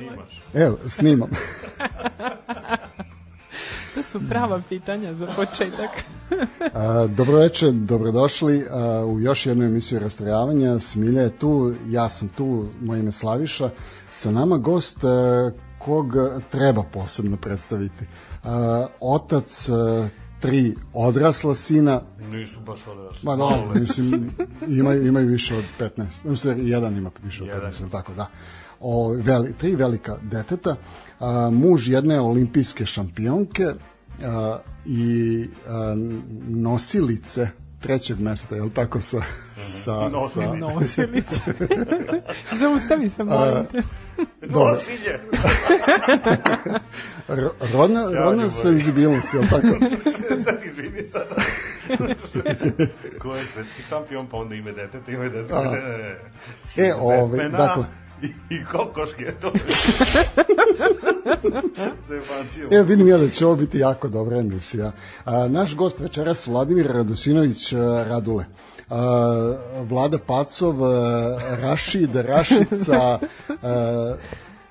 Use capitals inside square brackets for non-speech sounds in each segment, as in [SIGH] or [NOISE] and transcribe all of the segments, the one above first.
Je. Evo, snimam. [LAUGHS] To su prava pitanja za početak. [LAUGHS] A, dobroveče, dobrodošli a, u još jednu emisiju Rastrojavanja. Smilja je tu, ja sam tu, moje ime Slaviša. Sa nama gost a, kog treba posebno predstaviti. A, otac a, tri odrasla sina. Nisu baš odrasli. Ma dobro, mislim, imaju, imaju više od 15. U stvari, jedan ima više od Jedan. 15, tako da. O, veli, tri velika deteta, a, muž jedne olimpijske šampionke a, i a, nosilice trećeg mesta, je li tako sa... sa, Nosilice. sa Nosilice. [LAUGHS] Zaustavi se, molim te. Dobro. Nosilje! [LAUGHS] ro- rodna, rodna ljubav. senzibilnost, je li tako? [LAUGHS] sad izvini sad. Ko je svetski šampion, pa onda ime deteta, ime deteta. E, ovaj, Batmana dakle. [LAUGHS] I, kokoške, to [LAUGHS] Se bacio. E, vidim ja da će ovo biti jako dobra emisija. A, naš gost večeras Vladimir Radosinović Radule. A, Vlada Pacov, a, Rašid, Rašica, a,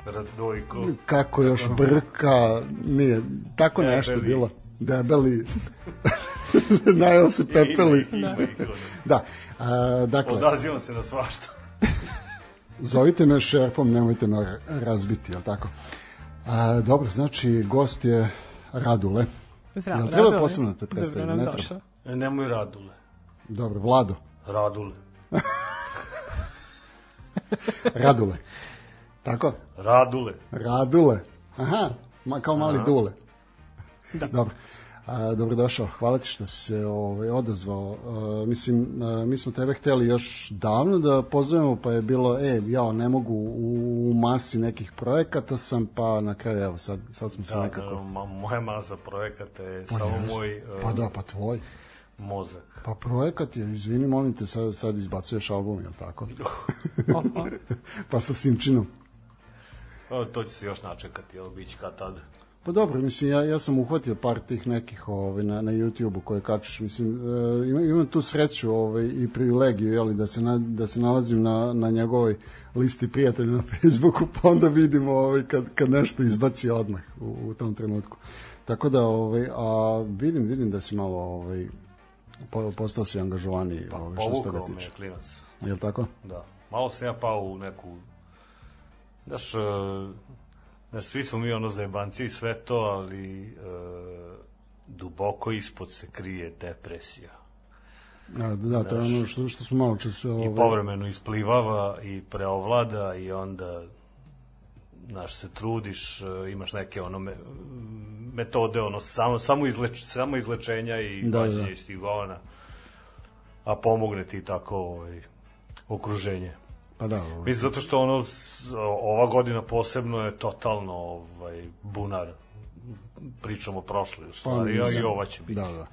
Radojko. kako još Brka, nije, tako nešto Debeli. bilo. Debeli. [LAUGHS] Najel se pepeli. Ima, ima, ima. Da. A, dakle, Odazivam se na svašta. Zovite me šerpom, nemojte me razbiti, jel tako? A, dobro, znači, gost je Radule. Zdravo, Jel treba Radule. posebno da te predstavim? Dobro Ne treba. E, nemoj Radule. Dobro, Vlado. Radule. [LAUGHS] Radule. Tako? Radule. Radule. Aha, ma, kao mali dule. Da. Dobro. A, dobrodošao, hvala ti što si se ovaj, odazvao. A, mislim, a, mi smo tebe hteli još davno da pozovemo, pa je bilo, e, ja ne mogu u, u masi nekih projekata sam, pa na kraju, evo, sad, sad smo se Da, nekako... da, ma, moja masa projekata je Pa samo jesu. moj uh, Pa da, pa tvoj. mozak. Pa projekat je, izvini, molim te, sad, sad izbacuješ album, jel tako? [LAUGHS] Pa sa Simčinom. O, to će se još načekati, jel, bit će kad tad. Pa dobro, mislim, ja, ja sam uhvatio par tih nekih ovaj, na, na YouTube-u koje kačeš, mislim, e, imam, imam tu sreću ovaj, i privilegiju, jeli, da se, na, da se nalazim na, na njegovoj listi prijatelja na Facebooku, pa onda vidim ovaj, kad, kad nešto izbaci odmah u, u tom trenutku. Tako da, ovaj, a vidim, vidim da si malo, ovaj, po- postao si angažovaniji, ovaj, što se toga Povukao me tiče. je klinac. Jel tako? Da. Malo sam ja pao u neku... Znaš, e, znaš svi smo mi ono zajebanci i sve to, ali e, duboko ispod se krije depresija. A, da, to je ono što, što smo malo čas... I Ovaj, povremeno isplivava i preovlada i onda znaš, se trudiš, e, imaš neke ono me, metode, ono, samo, samo, izleč, samo izlečenja i Da, da. da. iz tih govana, a pomogne ti tako ovaj, okruženje. Pa da, ovaj, Mislim, zato što ono, ova godina posebno je totalno ovaj, bunar. Pričamo o prošloj u stvari, a i ova će biti. Da, da.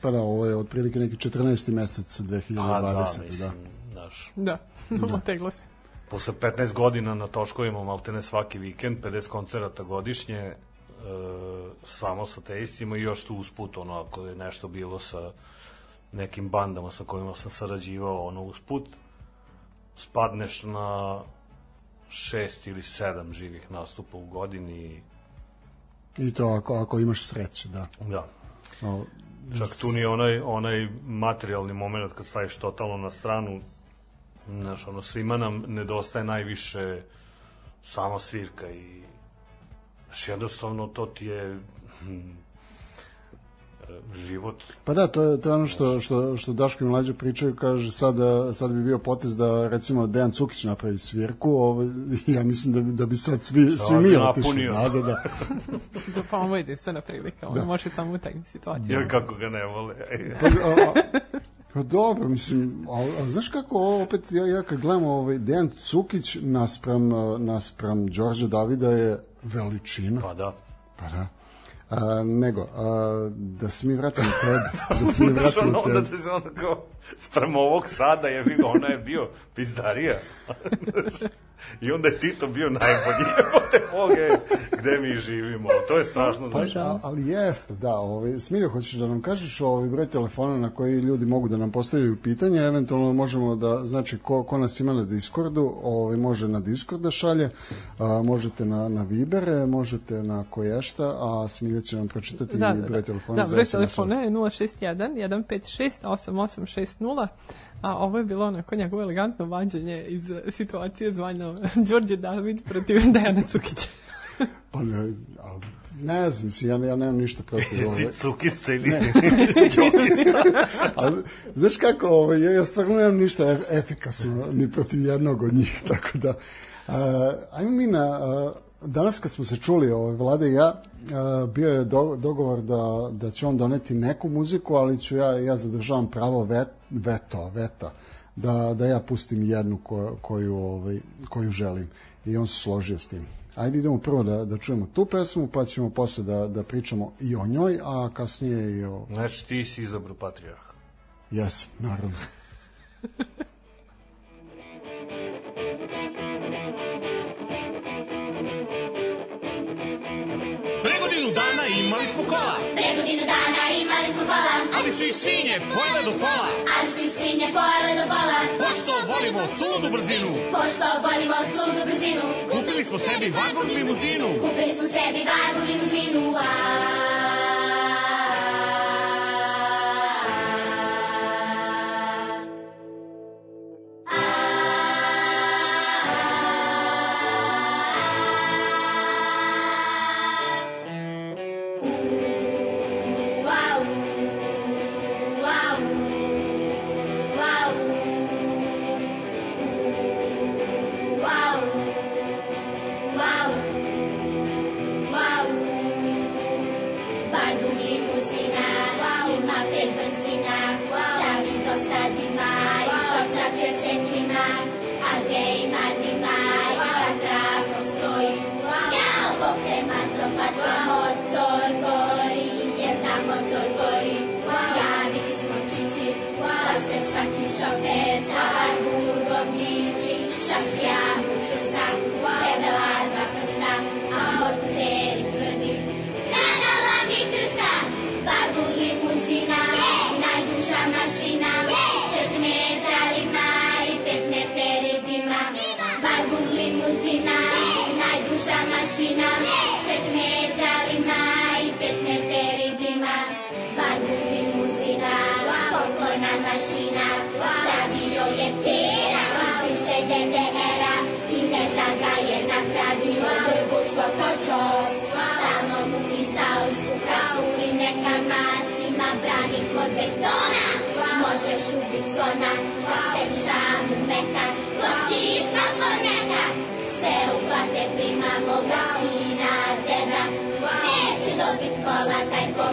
Pa da, ovo je otprilike neki 14. mesec 2020. A, da, da. mislim, znaš, Da, [LAUGHS] oteglo se. posle 15 godina na toškovima maltene svaki vikend, 50 koncerata godišnje, e, samo sa teistima i još tu usput, ono, ako je nešto bilo sa nekim bandama sa kojima sam sarađivao, ono, usput, spadneš na šest ili sedam živih nastupa u godini i to ako, ako imaš sreće, da. da, O, Čak tu ni onaj, onaj materijalni moment kad staviš totalno na stranu, znaš, ono, svima nam nedostaje najviše sama svirka i znaš, jednostavno to ti je hm, život. Pa da, to je, to je ono što, što, što Daško i Mlađe pričaju, kaže sad, da- sad bi bio potez da recimo Dejan Cukić napravi svirku, ovaj, ja mislim da bi, da bi sad svi, svi bi mi otišli. Da, da, da. Da pa ovo je jedinstvena prilika, on može samo u takvim situacijama. Ja kako ga ne vole. Pa, a, Pa dobro, mislim, a, a znaš kako ovo opet, ja, ja kad gledam ovaj Dejan Cukić naspram, naspram Đorđa Davida je veličina. Pa da. Pa da. A, nego, a, da se mi vratimo [LAUGHS] tebi. Da se mi vratimo onda tebi. te se ono kao, [LAUGHS] sprem ovog sada je bio, ona je bio pizdarija. [LAUGHS] I onda je Tito bio najbolji. [LAUGHS] Jebote Boge, gde mi živimo. To je strašno. Pa, Znači, ali jeste, da. Ovaj, Smilja, hoćeš da nam kažeš ovaj broj telefona na koji ljudi mogu da nam postavljaju pitanje, eventualno možemo da, znači, ko, ko nas ima na Discordu, ovaj, može na Discord da šalje, a, možete na, na Vibere, možete na koješta, a Smilja će nam pročitati Da, da, broj da. telefona Da, za broj telefona je 061 156 8860, a ovo je bilo onako njegovo elegantno vađenje iz eh, situacije zvanja Đorđe David protiv [LAUGHS] Dejana Cukića. [LAUGHS] Pa ne, a, ne znam, mislim, ja, ja nemam ništa protiv ovaj. ti cukista ili đokista. [LAUGHS] Ali, znaš kako, ovaj, ja, ja stvarno nemam ništa e- efikasno ni protiv jednog od njih, tako da, a, ajmo mi na, a, danas kad smo se čuli, ovaj, Vlade i ja, a, bio je do, dogovor da, da će on doneti neku muziku, ali ću ja, ja zadržavam pravo vet, veto, veta, da, da ja pustim jednu ko, koju, ovaj, koju želim. I on se složio s tim. Ajde idemo prvo da, da čujemo tu pesmu, pa ćemo posle da, da pričamo i o njoj, a kasnije i o... Znači, ti si izabro patrijarh. Jesam, naravno. [LAUGHS] svinje pojele do pola. ali su ih svinje pojele do bola. Pošto volimo suludu brzinu, Pošto volimo suludu brzinu, kupili smo sebi vagon limuzinu. kupili smo sebi barbu limuzinu. Wow,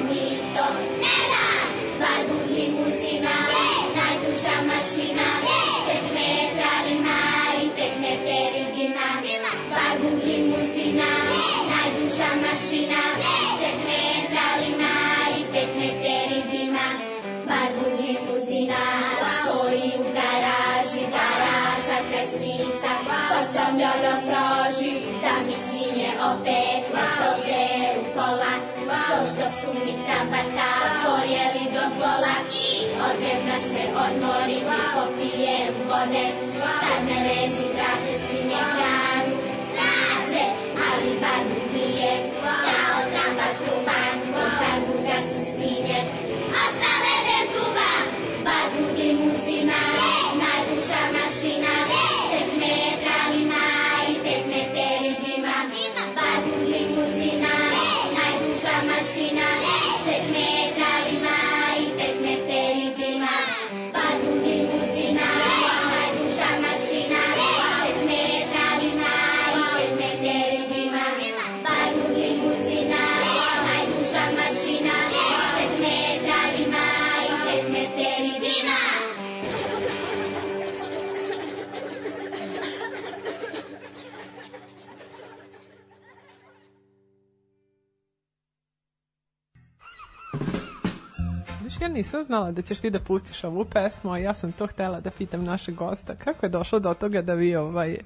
to nedá. Barbu limuzina, najdúžšia mašina, čet metrály má i pekné perigina. Barbu limuzina, najdúžšia mašina, čet metrály má i pekné perigina. Barbu limuzina, stojí u garáži, garáža kresnica, to rozloží, tam mi svinie opäť. Što su mi trabata pojeli do pola i odem da se odmorim i popijem vode, nisam znala da ćeš ti da pustiš ovu pesmu, a ja sam to htela da pitam našeg gosta. Kako je došlo do toga da vi ovaj,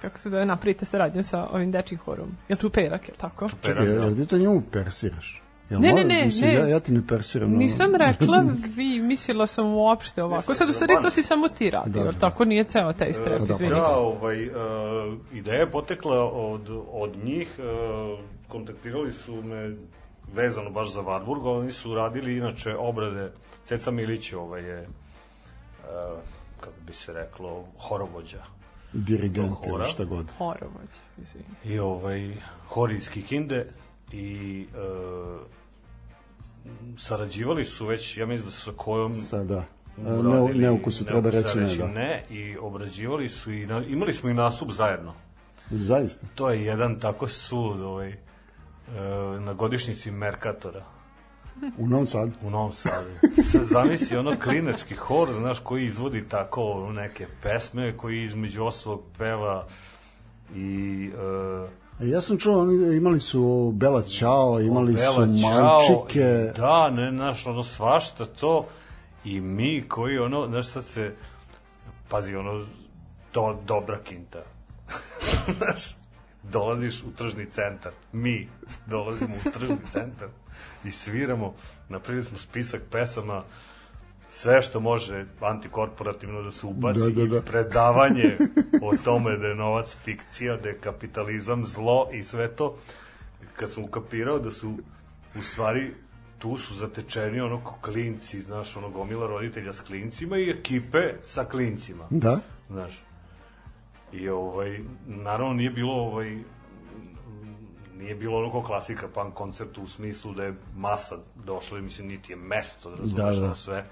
kako se zove, napravite saradnju sa ovim dečim horom? Je li Čuperak, je li tako? Čekaj, jel ti to njemu persiraš? Jel Ne, ne, moram- ne, mislim, ne. Ja, ja ti ne persiram. Nisam [LAUGHS] rekla vi, mislila sam uopšte ovako. Sad u stvari to si samo ti radio, Da, jer da. tako nije ceo taj strep, da, izvini. Da, ovaj, uh, ideja je potekla od, od njih, uh, kontaktirali su me vezano baš za Varburg, oni su radili inače obrade, Ceca Milić ovaj je, uh, kako bi se reklo, horovođa. Dirigent ili Hora. šta god. Horovođe, izvini. I ovaj, hori iz Kikinde i uh, sarađivali su već, ja mislim da su sa kojom Sada. Ne, uradili- neukusu treba reći ne, da. Ne, i obrađivali su i, na, imali smo i nastup zajedno. Zaista. To je jedan tako sulud ovaj, e, na godišnjici Merkatora U Novom Sadu. u Novom Sadu. Sad zamisli ono klinački hor, znaš, koji izvodi tako neke pesme, koji između ostalog peva i e, E, Ja sam čuo, imali su Bela Ćao, imali Bela su Ćao Mančike. Da, ne, znaš, ono svašta to i mi koji ono, znaš, sad se pazi, ono do, dobra kinta. [LAUGHS] znaš, dolaziš u tržni centar, mi dolazimo u tržni centar i sviramo, napravili smo spisak pesama sve što može antikorporativno da se ubaci Da, da, da. predavanje o tome da je novac fikcija, da je kapitalizam zlo i sve to. Kad sam ukapirao da su u stvari tu su zatečeni ono ko klinci, znaš, ono gomila roditelja s klincima i ekipe sa klincima, Da? znaš. I ovaj, naravno nije bilo ovaj, nije bilo ono kao klasika punk koncertu u smislu da je masa došla mislim niti je mesto da razumeš Da, da. sve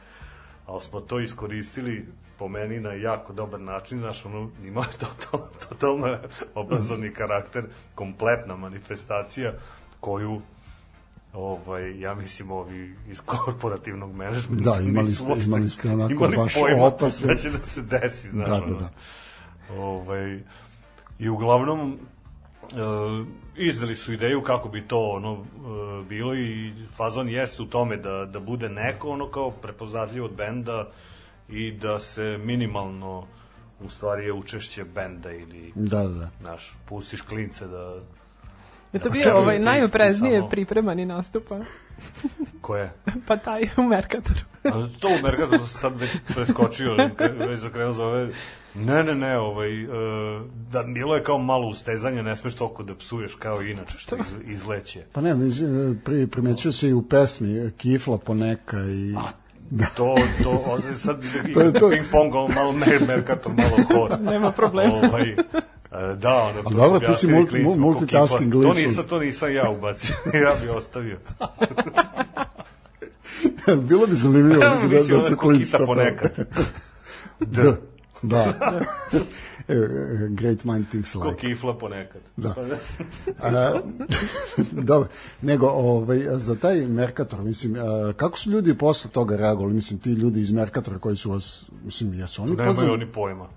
ali smo to iskoristili po meni na jako dobar način, znaš, ono, ima [LAUGHS] totalno, totalno obrazovni karakter, kompletna manifestacija koju ovaj, ja mislim ovi iz korporativnog menadžmenta Da, imali ste- imali ste onako imali baš opasan- da će da se desi, znaš, Da, da, ono. Da. Ovaj, I uglavnom, e, izdali su ideju kako bi to ono e, bilo i fazon jeste u tome da, da bude neko ono kao prepoznatljiv od benda i da se minimalno u stvari je učešće benda ili Da, da, da. znaš, pustiš klince da Je to Da, bio ovaj [LAUGHS] ti najopreznije samo- pripremani nastupa? koje Pa taj u Merkatoru. A to u Merkatoru sam sad već preskočio, [LAUGHS] već zakrenuo za ove... Ne, ne, ne, ovaj, e, da bilo je kao malo ustezanje, ne smeš toliko da psuješ kao inače, što iz, izleće. Pa ne, mislim, pri, primećuje se i u pesmi Kifla poneka i... To, to, ovde sad To je to. ping pong, ono malo mer, Merkator, malo hor. [LAUGHS] Nema problema. Ovaj, e, da, ono, to A dobro, su ti si multi- multitasking. To nisam, to nisam ja ubacio, [LAUGHS] ja bi ostavio. [LAUGHS] Bilo bi zanimljivo Evo, da, da ono se klinci to ponekad. D. Da. [LAUGHS] E, Great mind thinks Ko like. kifla ponekad. [LAUGHS] Da. A, dobro, nego ovaj, za taj Merkator, mislim, a, kako su ljudi posle toga reagovali, mislim, ti ljudi iz Merkatora koji su vas, mislim, jesu oni Nemaju pozvali? oni pojma.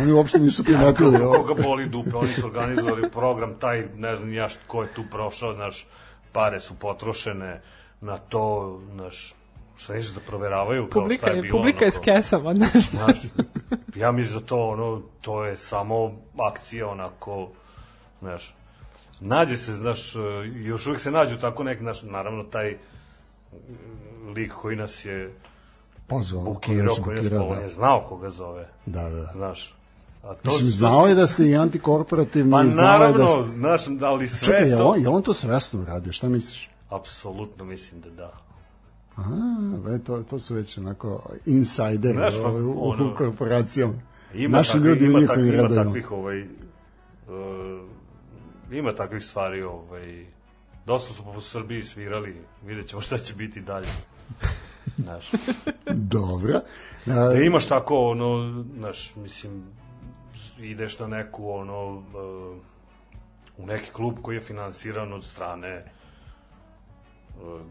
Oni uopšte nisu [LAUGHS] primetili. ovo. Koga boli dupe, oni su organizovali program, taj, ne znam ja ko je tu prošao, naš, pare su potrošene na to, naš, šta nisu da proveravaju, kao Publika šta je je, bilo. publika je ono, s kao- kesama, [LAUGHS] znaš. Znaš, ja mislim da to, ono, to je samo akcija, onako, znaš, nađe se, znaš, još uvijek se nađu tako neki, znaš, naravno, taj lik koji nas je Pozvao, bukirao, su koji nas bukirali, on da. je znao koga zove, Da, da. znaš. A to, Mislim, znao je da ste i antikorporativni, Pa znao je naravno, da ste... znaš, ali sve Čekaj, je to... on, je on to svesno uradio, šta misliš? Apsolutno mislim da da. A, e, to, to su već onako insajderi pa, ovaj, u, u korporacijama. Ima Naši takvi, ljudi u ima, njihovim takvi, ima takvih ovaj, uh, ima takvih stvari ovaj, dosta su po Srbiji svirali vidjet ćemo šta će biti dalje [LAUGHS] znaš Dobro. da A, imaš tako ono znaš mislim ideš na neku ono uh, u neki klub koji je finansiran od strane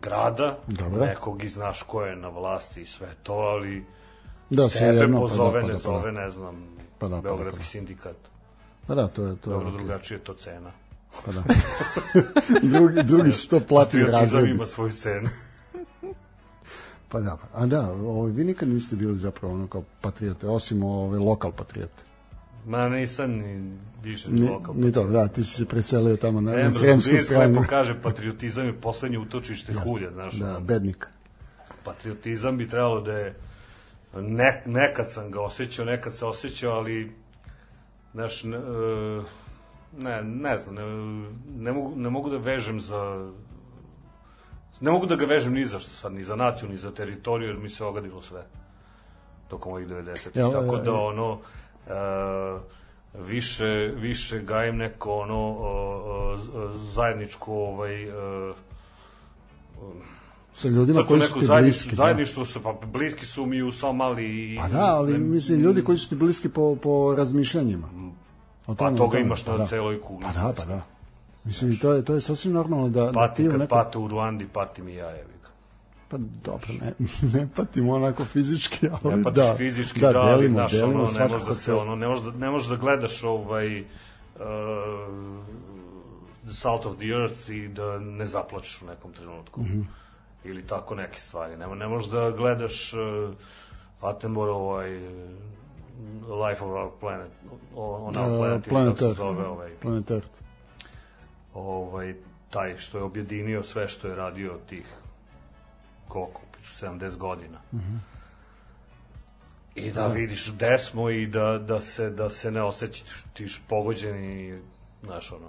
grada Dobro. nekog i znaš ko je na vlasti i sve to ali da, sve tebe jedno, pa da, pozove, pa ne da, pa da. zove, ne znam, Pa da, pa da, Beogradski pa da. sindikat. Pa da, to je to. Dobro, drugačije je to cena. Pa da. [LAUGHS] drugi, drugi su to platili Patriotizam razredi. ima svoju cenu. Pa da, a da, ovaj, vi nikad niste bili zapravo ono kao patriote, osim ove lokal patriote. Ma nisam ni više ni Ni, lokal. ni to, da, ti si se preselio tamo na, na sremsku stranu. lepo kaže, patriotizam je poslednje utočište hulja, znaš. Da, ono. bednik. patriotizam bi trebalo da je ne, nekad sam ga osjećao, nekad se osjećao, ali znaš, ne, ne, ne znam, ne, ne, mogu, ne mogu da vežem za ne mogu da ga vežem ni za što sad, ni za naciju, ni za teritoriju, jer mi se ogadilo sve tokom ovih 90. Jel, Tako e, da, ono, e, više, više gajem neko, ono, o, o, z- zajedničku, ovaj, e, Sa ljudima koji neko su ti bliski. Da. Zajedništvo su, pa bliski su mi u Somali i... Pa da, ali mislim, ljudi koji su ti bliski po, po razmišljanjima. O Pa tome, toga tome, imaš pa na da. celoj kugli. Pa da, pa da. Mislim, i to je, to je sasvim normalno da, da Pati ti u kad nekom... pate u Ruandi, pati mi ja, ga. Pa dobro, ne, [LAUGHS] ne patimo onako fizički, ali Ne da. fizički, da, da, delimo, znaš, delimo ono, ne možeš da se, ono, ne možeš da, ne možeš da gledaš ovaj... Uh, the Salt of the Earth i da ne zaplačeš u nekom trenutku. Mhm. Ili tako neke stvari. Ne, ne možeš da gledaš uh, Attenborough ovaj Life of Our Planet, on, Our Uh, Planet, Planet Earth. zove, ovaj, Planet Earth. ovaj, taj što je objedinio sve što je radio tih koliko, piću, 70 godina. I da vidiš gde smo i da, da, se, da se ne osjećaš pogođeni, znaš, ono,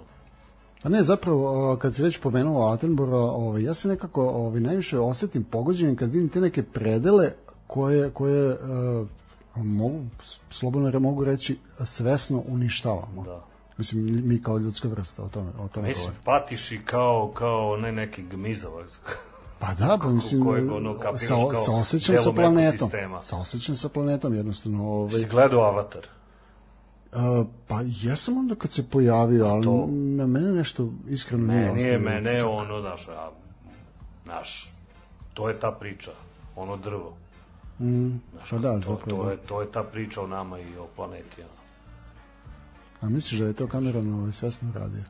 A ne, zapravo, kad si već pomenuo Attenbora, ovaj, ja se nekako ovaj, najviše osetim pogođenim kad vidim te neke predele koje, koje uh, mogu, slobodno re, mogu reći, svesno uništavamo. da. Mislim, mi kao ljudska vrsta o tome, o tome Mislim, govorim. patiš i kao, kao ne neki gmizavac. Pa da, pa mislim, kojeg, ono, sa, sa osjećam sa planetom. Sa osjećam sa planetom, jednostavno. Ovaj, Si gledao Avatar? Uh, pa jesam onda kad se pojavio, ali to- na mene nešto iskreno nije Meni je, ostavilo mene utisak. ono, znaš, a, znaš, to je ta priča, ono drvo. Mm, Znaš, pa da, to, zapravo. to, da. je, to je ta priča o nama i o planeti. Ono. A misliš da je to Cameron ovaj, svesno radio?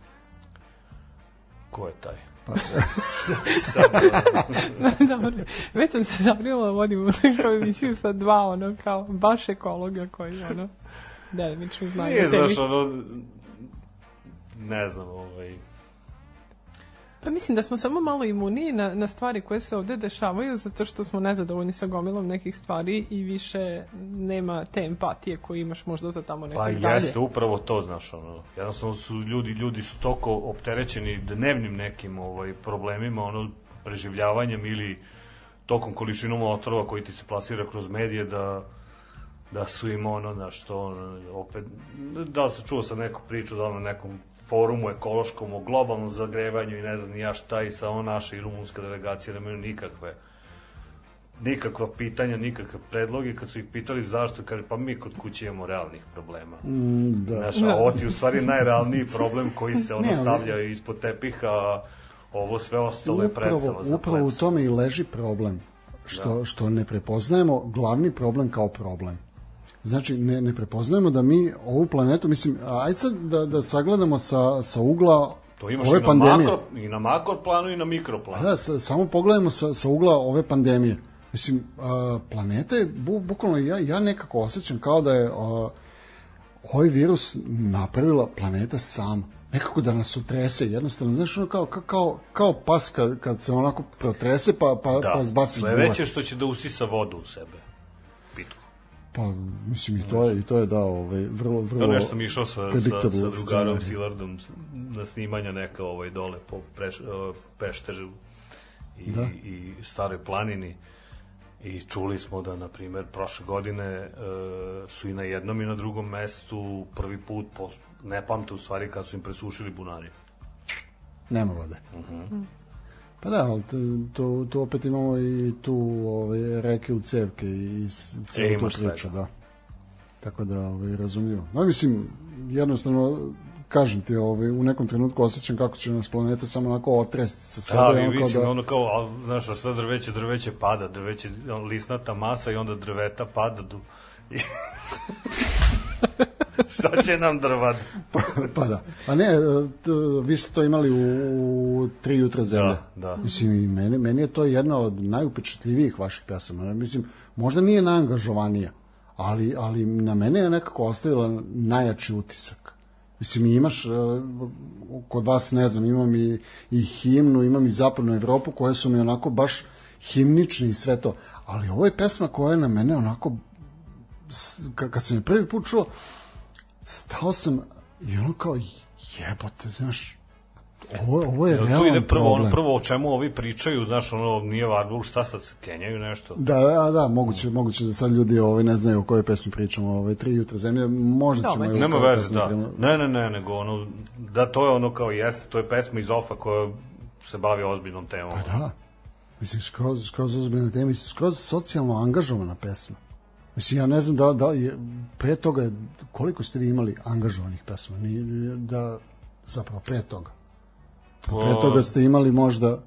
Ko je taj? Pa, Dobro. Već sam se zabrinula, vodim neku emisiju sa dva, ono, kao, baš ekologa koji, ono, delimično znaju. Nije, znaš, ono, ne znam, ovaj, Pa mislim da smo samo malo imuniji na, na stvari koje se ovde dešavaju, zato što smo nezadovoljni sa gomilom nekih stvari i više nema te empatije koju imaš možda za tamo nekog Pa dalje. jeste upravo to, znaš, ono, jednostavno su ljudi, ljudi su toliko opterećeni dnevnim nekim ovaj, problemima, ono, preživljavanjem ili tokom količinom otrova koji ti se plasira kroz medije da da su im ono, znaš, to, ono, opet, da li se čuo sa neku priču, da li na nekom forumu ekološkom o globalnom zagrevanju i ne znam ja šta i sa ono naša i rumunska delegacija nemaju nikakve nikakva pitanja, nikakve predloge, kad su ih pitali zašto, kaže, pa mi kod kuće imamo realnih problema. mm, da. Znaš, a ovo ti u stvari najrealniji problem koji se ono stavlja ispod tepiha, a ovo sve ostalo je predstava Upravo, za upravo u tome i leži problem. Što, Da. što ne prepoznajemo glavni problem kao problem. Znači, ne, ne prepoznajemo da mi ovu planetu, mislim, ajde sad da, da sagledamo sa, sa ugla To imaš ove i na, pandemije. makro, i na makro planu i na mikro planu. Da, sa, samo pogledajmo sa, sa ugla ove pandemije. Mislim, a, planeta je, bu, bukvalno ja, ja nekako osjećam kao da je a, ovaj virus napravila planeta sam. Nekako da nas utrese, jednostavno, znaš, ono kao, kao, kao, pas kad, kad se onako protrese pa, pa, Da, pa zbaci sledeće što će da usisa vodu u sebe. Pa, mislim, i to je, i to je da, ovaj, vrlo, vrlo... Ja nešto sam išao sa, sa, sa drugarom. Silardom na snimanja neka ovaj dole po preš, uh, Peštežu i, Da. i staroj planini i čuli smo da, na primer, prošle godine uh, su i na jednom i na drugom mestu prvi put, po, ne pamte u stvari, kad su im presušili bunari. Nema vode. Mhm. Pa da, ali to, to, opet imamo i tu ove, reke u cevke i tu E, imaš priču, svega. da. Tako da, ovaj, razumljivo. No, mislim, jednostavno, kažem ti, ovaj, u nekom trenutku osjećam kako će nas planeta samo onako otresti sa sebe. Da, ali ono vidim, ono kao, a, znaš, a šta drveće, drveće pada, drveće, lisnata masa i onda drveta pada. Du... [LAUGHS] [LAUGHS] Šta će nam drvad? Pa, pa da. A ne, vi ste to imali u, u tri jutra zemlje. Da, da. Mislim, i meni, meni je to jedna od najupečatljivijih vaših pesama. Mislim, možda nije najangažovanija, ali, ali na mene je nekako ostavila najjači utisak. Mislim, imaš, e, kod vas, ne znam, imam i, i himnu, imam i zapadnu Evropu, koje su mi onako baš himnični i sve to. Ali ovo je pesma koja je na mene onako, kad sam je prvi put čuo, stao sam i ono kao, jebote, znaš, ovo, ovo je realan ide prvo, problem. ono, prvo o čemu ovi pričaju, znaš, ono, nije Warburg, šta sad se kenjaju nešto? Da, da, da, moguće, moguće da sad ljudi ovaj, ne znaju o kojoj pesmi pričamo, ovaj, tri jutra zemlje, možda ćemo... O Nema veze, da. Ne, ne, ne, nego ono, da to je ono kao jeste, to je pesma iz Ofa koja se bavi ozbiljnom temom. Pa da. Mislim, skroz, skroz ozbiljna tema, skroz socijalno angažovana pesma. Mislim, ja ne znam da, da je, pre toga, je- koliko ste vi imali angažovanih pesma? Ni, da, zapravo, pre toga. Pre toga ste imali možda...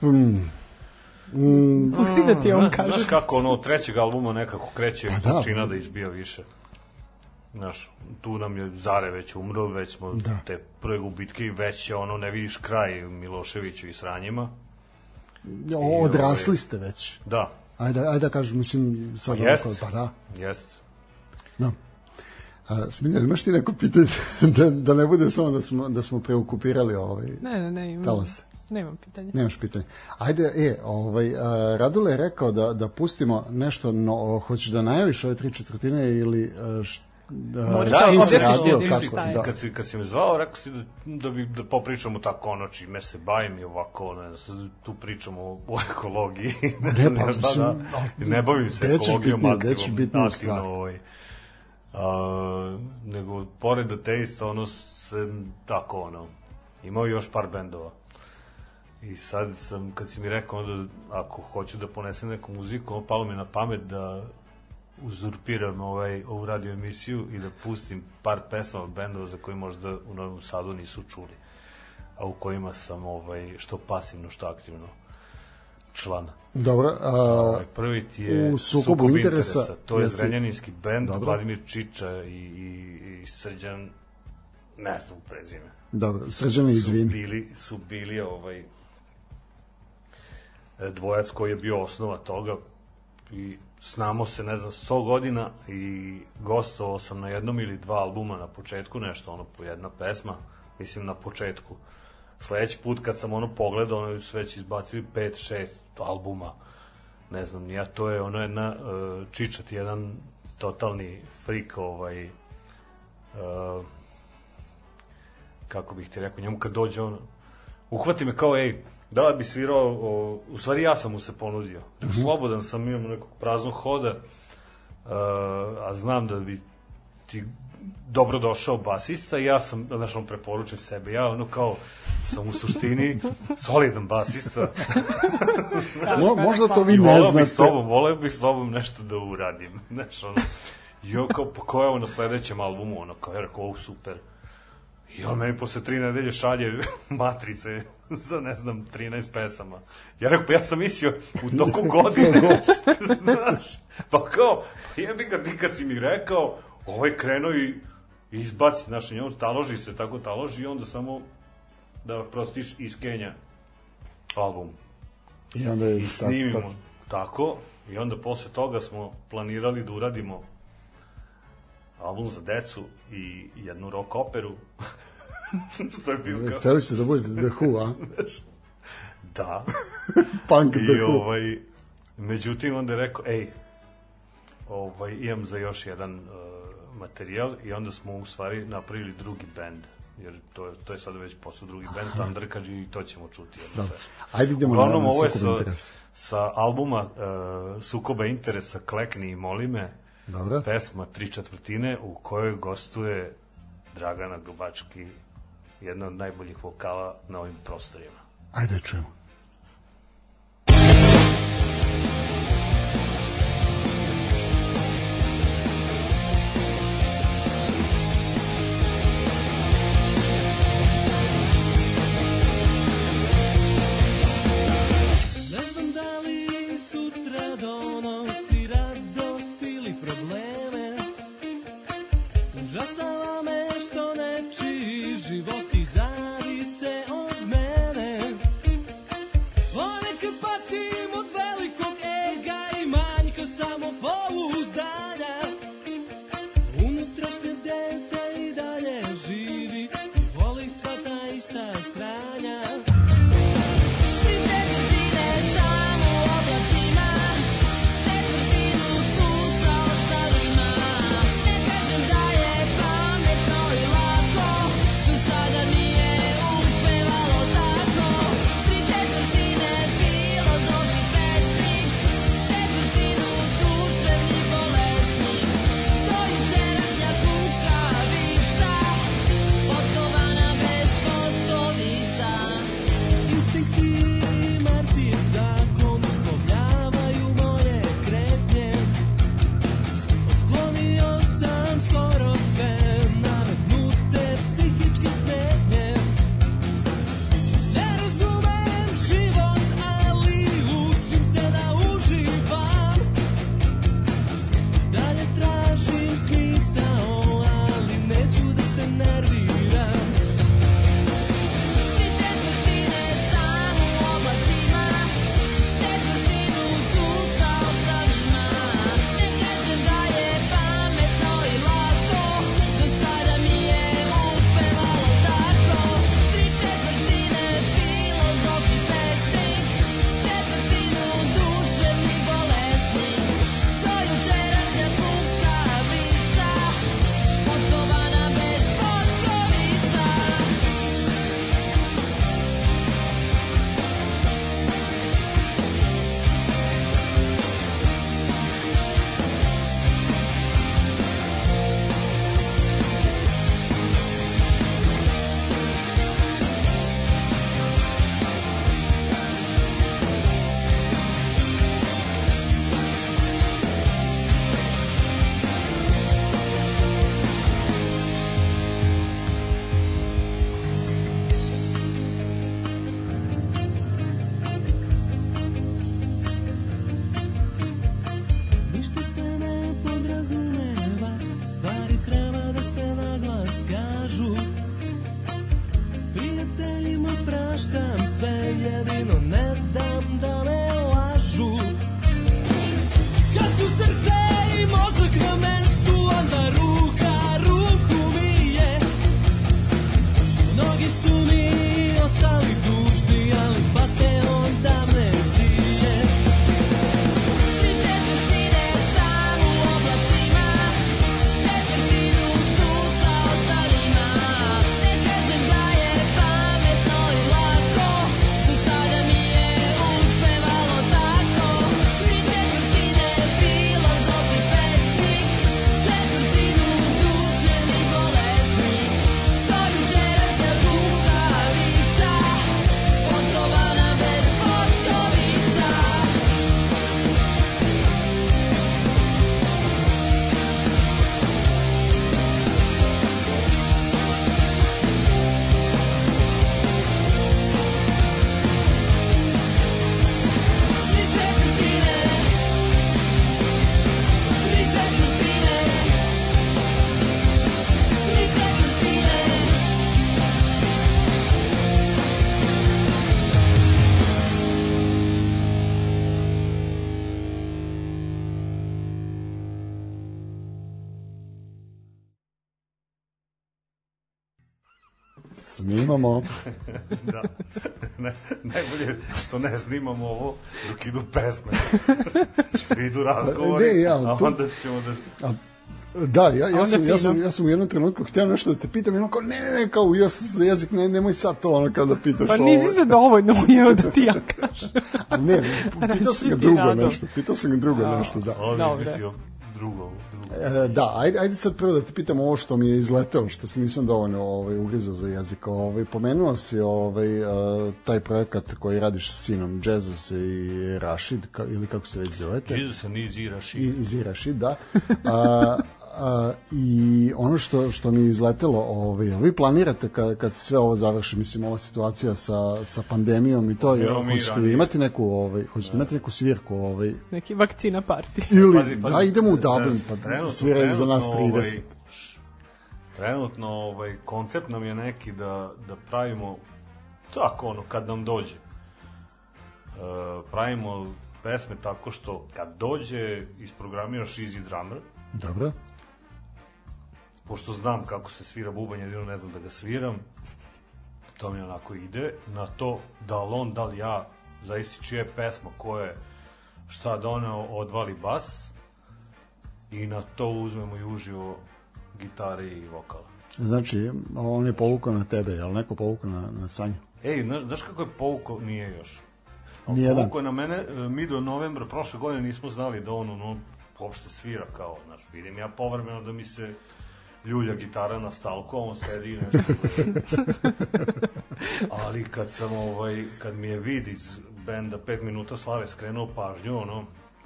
Hmm, mm, Pusti da ti on kaže. Znaš kako, ono, od trećeg albuma nekako kreće Pa pa da. počina da izbija više. Znaš, tu nam je Zare već umro, već smo Da. te prve gubitke i već je ono, ne vidiš kraj Miloševiću i sranjima. odrasli ste već. Da, Ajde, ajde da kažem, mislim, sad Pa jest. ovako, pa da. jest. No. A, Smiljan, imaš ti neko pitanje [LAUGHS] da, da ne bude samo da smo, da smo preokupirali ovaj... Ne, ne, ne, imam. Talas. Nemam pitanja. Nemaš pitanje. Ajde, e, ovaj, a, Radule je rekao da, da pustimo nešto, no, hoćeš da najaviš ove tri četvrtine ili a, št, da, da radio, ljudima kako, šta je. da. Kad si, kad si me zvao, rekao si da, da, bi, da popričamo tako ono čime se bavim i ovako, [LAUGHS] ne znam, tu pričamo o, ekologiji. Ne, pa, mislim, da, ne bavim se ekologijom bitniju, aktivno. ćeš bitniju aktivno, stvar? Ovaj, a, nego, pored ateista, ono, se, tako, ono, imao još par bendova. I sad sam, kad si mi rekao onda, ako hoću da ponesem neku muziku, ono palo mi na pamet da uzurpiram ovaj, ovu radio emisiju i da pustim par pesama bendova za koje možda u Novom Sadu nisu čuli, a u kojima sam ovaj, što pasivno, što aktivno član. Dobro, a, Ovaj, prvi ti je u sukobu interesa To je jesi- Zrenjaninski bend, Dobro. Vladimir Čiča i, i, i Srđan, ne znam prezime dobro, srđane su izvini. bili, su bili ovaj dvojac koji je bio osnova toga i znamo se, ne znam, 100 godina i gostovao sam na jednom ili dva albuma na početku, nešto ono po jedna pesma, mislim na početku. Sledeći put kad sam ono pogledao, ono su već izbacili 5-6 albuma, ne znam, ja to je ono jedna, uh, Čičat, jedan totalni frik, ovaj, uh, kako bih ti rekao, njemu kad dođe on, uhvati me kao, ej, da bi svirao, o, u stvari ja sam mu se ponudio. Rekao, slobodan sam, imam nekog praznog hoda, uh, a znam da bi ti dobro došao basista i ja sam, znaš, on preporučujem sebe, ja ono kao sam u suštini solidan basista. [LAUGHS] Mo, možda to vi i ne voleo bih s znate. tobom, voleo bih s tobom nešto da uradim, [LAUGHS] znaš, ono, i on kao, pa ko je ovo na sledećem albumu, ono, kao, ja rekao, ovo super, I on meni posle tri nedelje šalje [LAUGHS] matrice [LAUGHS] za, ne znam, 13 pesama. Ja rekao, pa ja sam mislio u toku [LAUGHS] godine, [LAUGHS] znaš, pa kao, pa jebi ga ti kad si mi rekao, ovaj krenuo i izbaci, znaš, on taloži se, tako taloži i onda samo da prostiš iz Kenja album I onda je i tako, snimimo tako. tako i onda posle toga smo planirali da uradimo album za decu i jednu rock operu [LAUGHS] to je bio kao Hteli ste da budete The Who, a? [LAUGHS] da [LAUGHS] Punk The Who. ovaj međutim onda je rekao ej ovaj imam za još jedan uh, materijal i onda smo u stvari napravili drugi bend jer to je, to je sad već posle drugi bend Thunderkađi i to ćemo čuti pesmu. Ajde idemo na, Uglavnom, na ovo je sukob sa, interesa. sa albuma uh, Sukoba interesa Klekni i moli me, Dobro. pesma Tri četvrtine u kojoj gostuje Dragana Globački, jedna od najboljih vokala na ovim prostorima. Ajde čujemo. Snimamo. [LAUGHS] da. Ne, najbolje što ne snimamo ovo dok idu pesme. [LAUGHS] što idu razgovori, Ne, ja, a tu- onda ćemo da... A, da, ja, ja, sam, ja, sam, ja sam u jednom trenutku htio nešto da te pitam ono kao, ne, ne, ne, kao ujeo sam za jezik, ne, nemoj sad to ono kao da pitaš Pa ovo. nisi se dovoljno ujeo da ti ja kažem. A ne, [LAUGHS] pitao sam ga drugo nešto, pitao sam ga drugo nešto, da. Ovdje Dobro. mislio drugo, drugo. E, da, ajde, ajde sad prvo da te pitam ovo što mi je izletelo, što se nisam dovoljno ovaj, ugrizao za jezik. Ovaj, pomenuo si ovaj, e, taj projekat koji radiš sa sinom Jesus i Rashid, ka, ili kako se već zovete. Jesus and Easy Rashid. I, iz Iraši, da. [LAUGHS] A, a, I ono što, što mi je izletelo, ovaj, vi planirate kad, kad se sve ovo završi, mislim, ova situacija sa, sa pandemijom i to, mi hoćete ranije. imati neku, ovaj, hoćete imati neku svirku, ovaj, Neki vakcina parti. [LAUGHS] ili, Pazi, pazi, da, idemo u Dublin, pa trenutno- sviraju za nas trenutno, 30. Trenutno ovaj, koncept nam je neki da, da pravimo tako ono, kad nam dođe. E, pravimo pesme tako što kad dođe isprogramiraš easy drummer, Dobro. Pošto znam kako se svira bubanj, jedino ne znam da ga sviram, to mi onako ide, na to da li on, da li ja, zavisi čija je pesma, ko je šta doneo, odvali bas i na to uzmemo i uživo gitare i vokala. Znači, on je povukao na tebe, je li neko povukao na, na Sanju? Ej, znaš, znaš kako je povukao? Nije još. Nijedan. Povukao je na mene, e, mi do novembra prošle godine nismo znali da on ono, uopšte svira kao, znaš, vidim ja povremeno da mi se ljulja gitara na stalku, a on sedi i nešto. [LAUGHS] Ali kad sam, ovaj, kad mi je vid iz benda 5 minuta slave skrenuo pažnju, ono,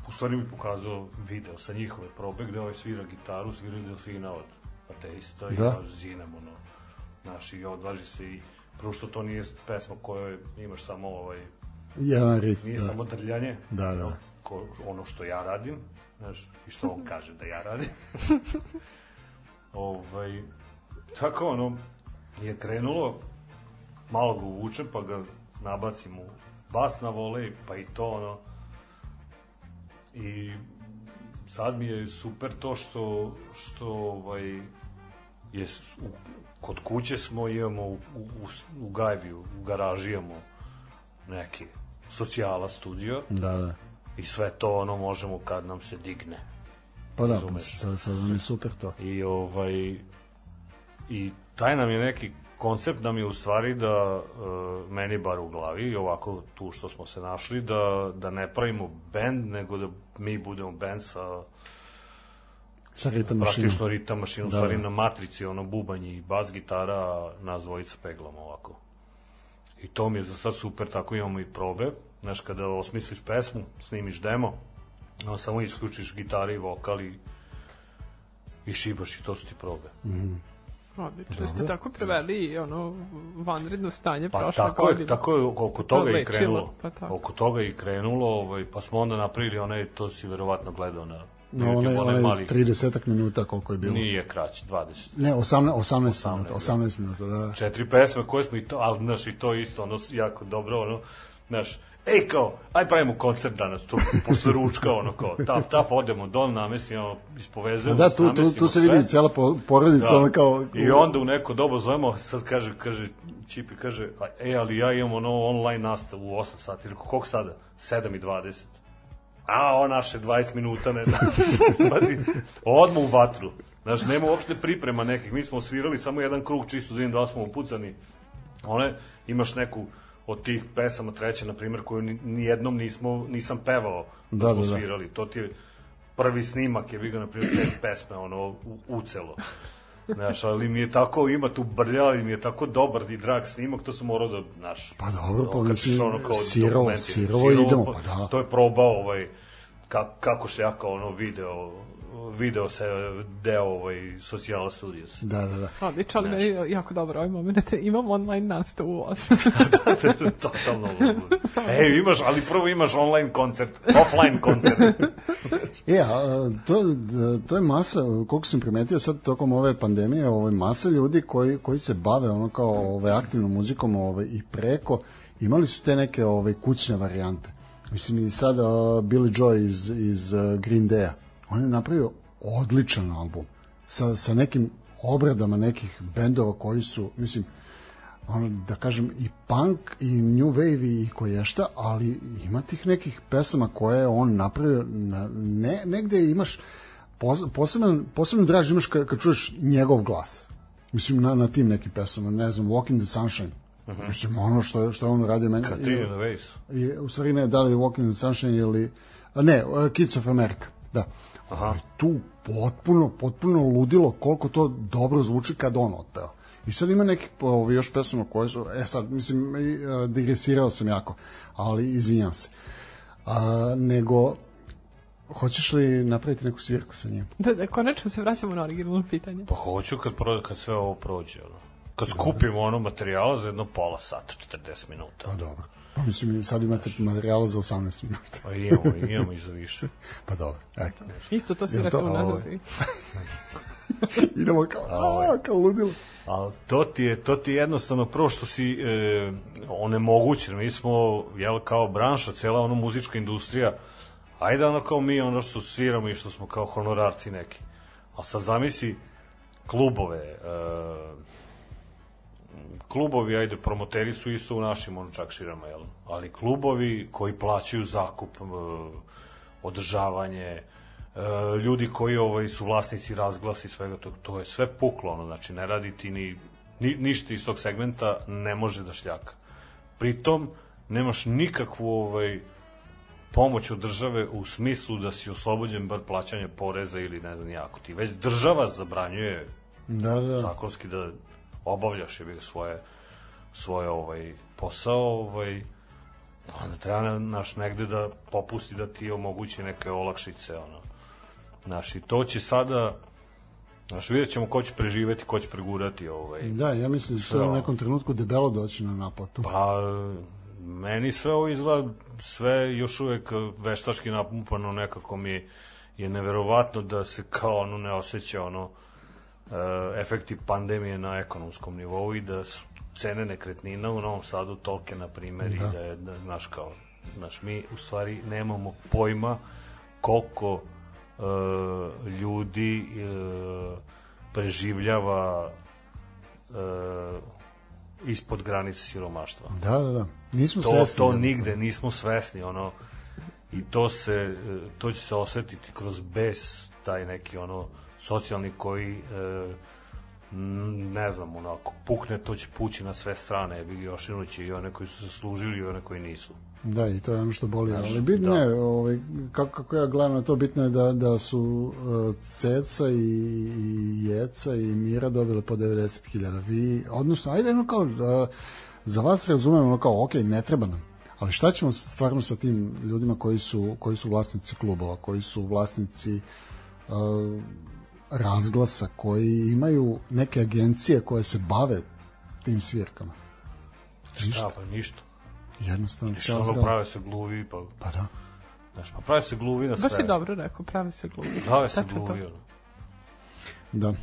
u stvari mi pokazao video sa njihove probe gde ovaj svira gitaru, svira delfina od ateista i Da. da. zinem, ono, znaš, i odvaži se i prvo što to nije pesma kojoj imaš samo ovaj, Jedan riff. nije da. samo drljanje, Da, da. ko, ono što ja radim, znaš, i što on kaže da ja radim. [LAUGHS] ovaj, tako ono, je krenulo, malo ga uvučem, pa ga nabacim u bas na volej, pa i to ono, i sad mi je super to što, što ovaj, je, u, kod kuće smo, imamo u, u, u, u gajbi, u garaži imamo neki socijala studio Da, da. i sve to ono možemo kad nam se digne. Pa da, pa sad, sad vam je super to. I ovaj i taj nam je neki koncept nam je u stvari da uh, meni bar u glavi i ovako tu što smo se našli da, da ne pravimo bend nego da mi budemo bend sa Sa ritam mašinom. praktično ritam mašinom, Da, da, stvari da. na matrici, ono bubanj i bas gitara, nas dvojica peglamo ovako. I to mi je za sad super, tako imamo i probe. Znaš, kada osmisliš pesmu, snimiš demo, onda samo isključiš gitare i vokal i, i šibaš i to su ti probe. Odlično. Ste tako preveli ono vanredno stanje Pa prošle tako godine. je, tako je, oko toga je i krenulo. pa tako. Oko toga i krenulo, ovaj, pa smo onda napravili onaj, to si verovatno gledao na No, onaj, onaj onaj mali, 30 minuta koliko je bilo. nije kraći, 20. Ne, 18, 18, 18, minuta, 18 minuta, da, da. četiri pesme koje smo i to, ali znaš i to isto, ono jako dobro, ono, znaš, ej kao, aj pravimo koncert danas tu, posle ručka, ono kao, taf, taf, odemo dol, namestimo, ispovezujemo, da, tu, tu, tu se vidi cijela po- porodica, Da. ono kao... I onda u neko dobo zovemo, sad kaže, kaže, Čipi kaže, a, e, ali ja imam ono online nastavu u 8 sati, rekao, koliko sada? 7 i 20. A, o naše 20 minuta, ne znaš, [LAUGHS] pazi, odmah u vatru. Znaš, nema uopšte priprema nekih, mi smo osvirali samo jedan krug čisto da vidim da smo upucani. One, imaš neku od tih pesama treća, na primjer, koju ni, nijednom nismo, nisam pevao da, Da, smo da, da. svirali. To ti je prvi snimak je, ga, na primjer, te pesme, ono, u, ucelo. Znaš, ali mi je tako, ima tu brlja, ali mi je tako dobar i drag snimak, to sam morao da, znaš... Pa dobro, pa mislim, sirovo, dokumenti. sirovo idemo, pa da. To je probao, ovaj, ka, kako se ja kao ono video, video se deo ovaj, Social Studios. Da, da, da. [LAUGHS] Odlično, ali meni je jako dobro ovaj moment. [LAUGHS] Imam online nastavu u 8. [LAUGHS] Totalno. ludo. Ej, imaš, ali prvo imaš online koncert, offline koncert. E, a, to, to je masa, koliko sam primetio sad tokom ove pandemije, ovaj, masa ljudi koji, koji se bave ono kao ovaj, aktivnom muzikom ovaj, i preko, imali su te neke ovaj, kućne varijante. Mislim i sad uh, Billy Joy iz, iz uh, Green Day-a, on je napravio odličan album sa, sa nekim obradama nekih bendova koji su, mislim, ono, da kažem, i punk, i new wave, i koješta, ali ima tih nekih pesama koje je on napravio, na, ne, negde imaš, pos, poseban, posebno draž imaš kad, kad čuješ njegov glas. Mislim, na, na tim nekim pesama, ne znam, Walk in the Sunshine. Mislim, ono što, što on radio meni. Katrina na Waves. I, u stvari ne, da li je Walk in the Sunshine ili... a Ne, uh, Kids of America, da. Aha. Tu potpuno, potpuno ludilo koliko to dobro zvuči kad on otpeva. I sad ima nekih ovaj, još pesama koje su, e sad, mislim, i, e, digresirao sam jako, ali izvinjam se. A, nego, hoćeš li napraviti neku svirku sa njim? Da, da, konačno se vraćamo na originalno pitanje. Pa hoću kad, pro, kad sve ovo prođe. Ono. Kad skupimo ono materijala za jedno pola sata, 40 minuta. Pa dobro. Pa mislim, sad imate materijala za 18 minuta. Pa imamo, imamo i za više. Pa dobro, eto. Isto to Jel svirate to- unazad. Ovo je. i- [LAUGHS] Idemo kao, a, kao ludilo. A to ti je, to ti je jednostavno prvo što si e, onemogućen. Mi smo, jel, kao branša, cela ono muzička industrija, ajde ono kao mi, ono što sviramo i što smo kao honorarci neki. A sad zamisli klubove, e, klubovi, ajde, promoteri su isto u našim ono čak širama, jel? Ali klubovi koji plaćaju zakup, e, održavanje, e, ljudi koji ovaj su vlasnici razglasi svega tog, to je sve puklo, ono, znači ne radi ti ni, ni ništa iz tog segmenta ne može da šljaka. Pritom nemaš nikakvu ovaj pomoć od države u smislu da si oslobođen bar plaćanja poreza ili ne znam jako ti već država zabranjuje Da, da. zakonski da obavljaš je svoje svoje ovaj posao ovaj onda treba naš negde da popusti da ti omogući neke olakšice ono Znaš, i to će sada Znaš, vidjet ćemo ko će preživeti, ko će pregurati ovaj. Da, ja mislim da će to u nekom trenutku debelo doći na naplatu. Pa, meni sve ovo izgleda, sve još uvek veštački napumpano nekako mi je neverovatno da se kao ono ne osjeća ono efekti pandemije na ekonomskom nivou i da su cene nekretnina u Novom Sadu tolke, na primjer, da. i da je, da, znaš, kao, znaš, mi u stvari nemamo pojma koliko e, ljudi e, preživljava e, ispod granice siromaštva. Da, da, da. Nismo to, svesni. To nigde nismo svesni, ono, i to se, to će se osetiti kroz bes, taj neki, ono, socijalni koji, e, ne znam, onako, pukne, to će pući na sve strane, bi još će i one koji su zaslužili i one koji nisu. Da, i to je ono što boli. Znaš, Ali bitno da. je, ovaj, kako, kako ja gledam na to, bitno je da, da su uh, Ceca i, i Jeca i Mira dobile po 90.000. Vi, odnosno, ajde, ono kao, uh, za vas razumem, ono kao, ok, ne treba nam. Ali šta ćemo stvarno sa tim ljudima koji su, koji su vlasnici klubova, koji su vlasnici uh, razglasa, koji imaju neke agencije koje se bave tim svirkama? Šta, pa ništa. Jednostavno, Šta ceo ono prave se gluvi, pa, Pa da. znaš, pa prave se gluvi na sve. Baš si dobro rekao, pravi se gluvi. Prave se gluvi, ono. Da.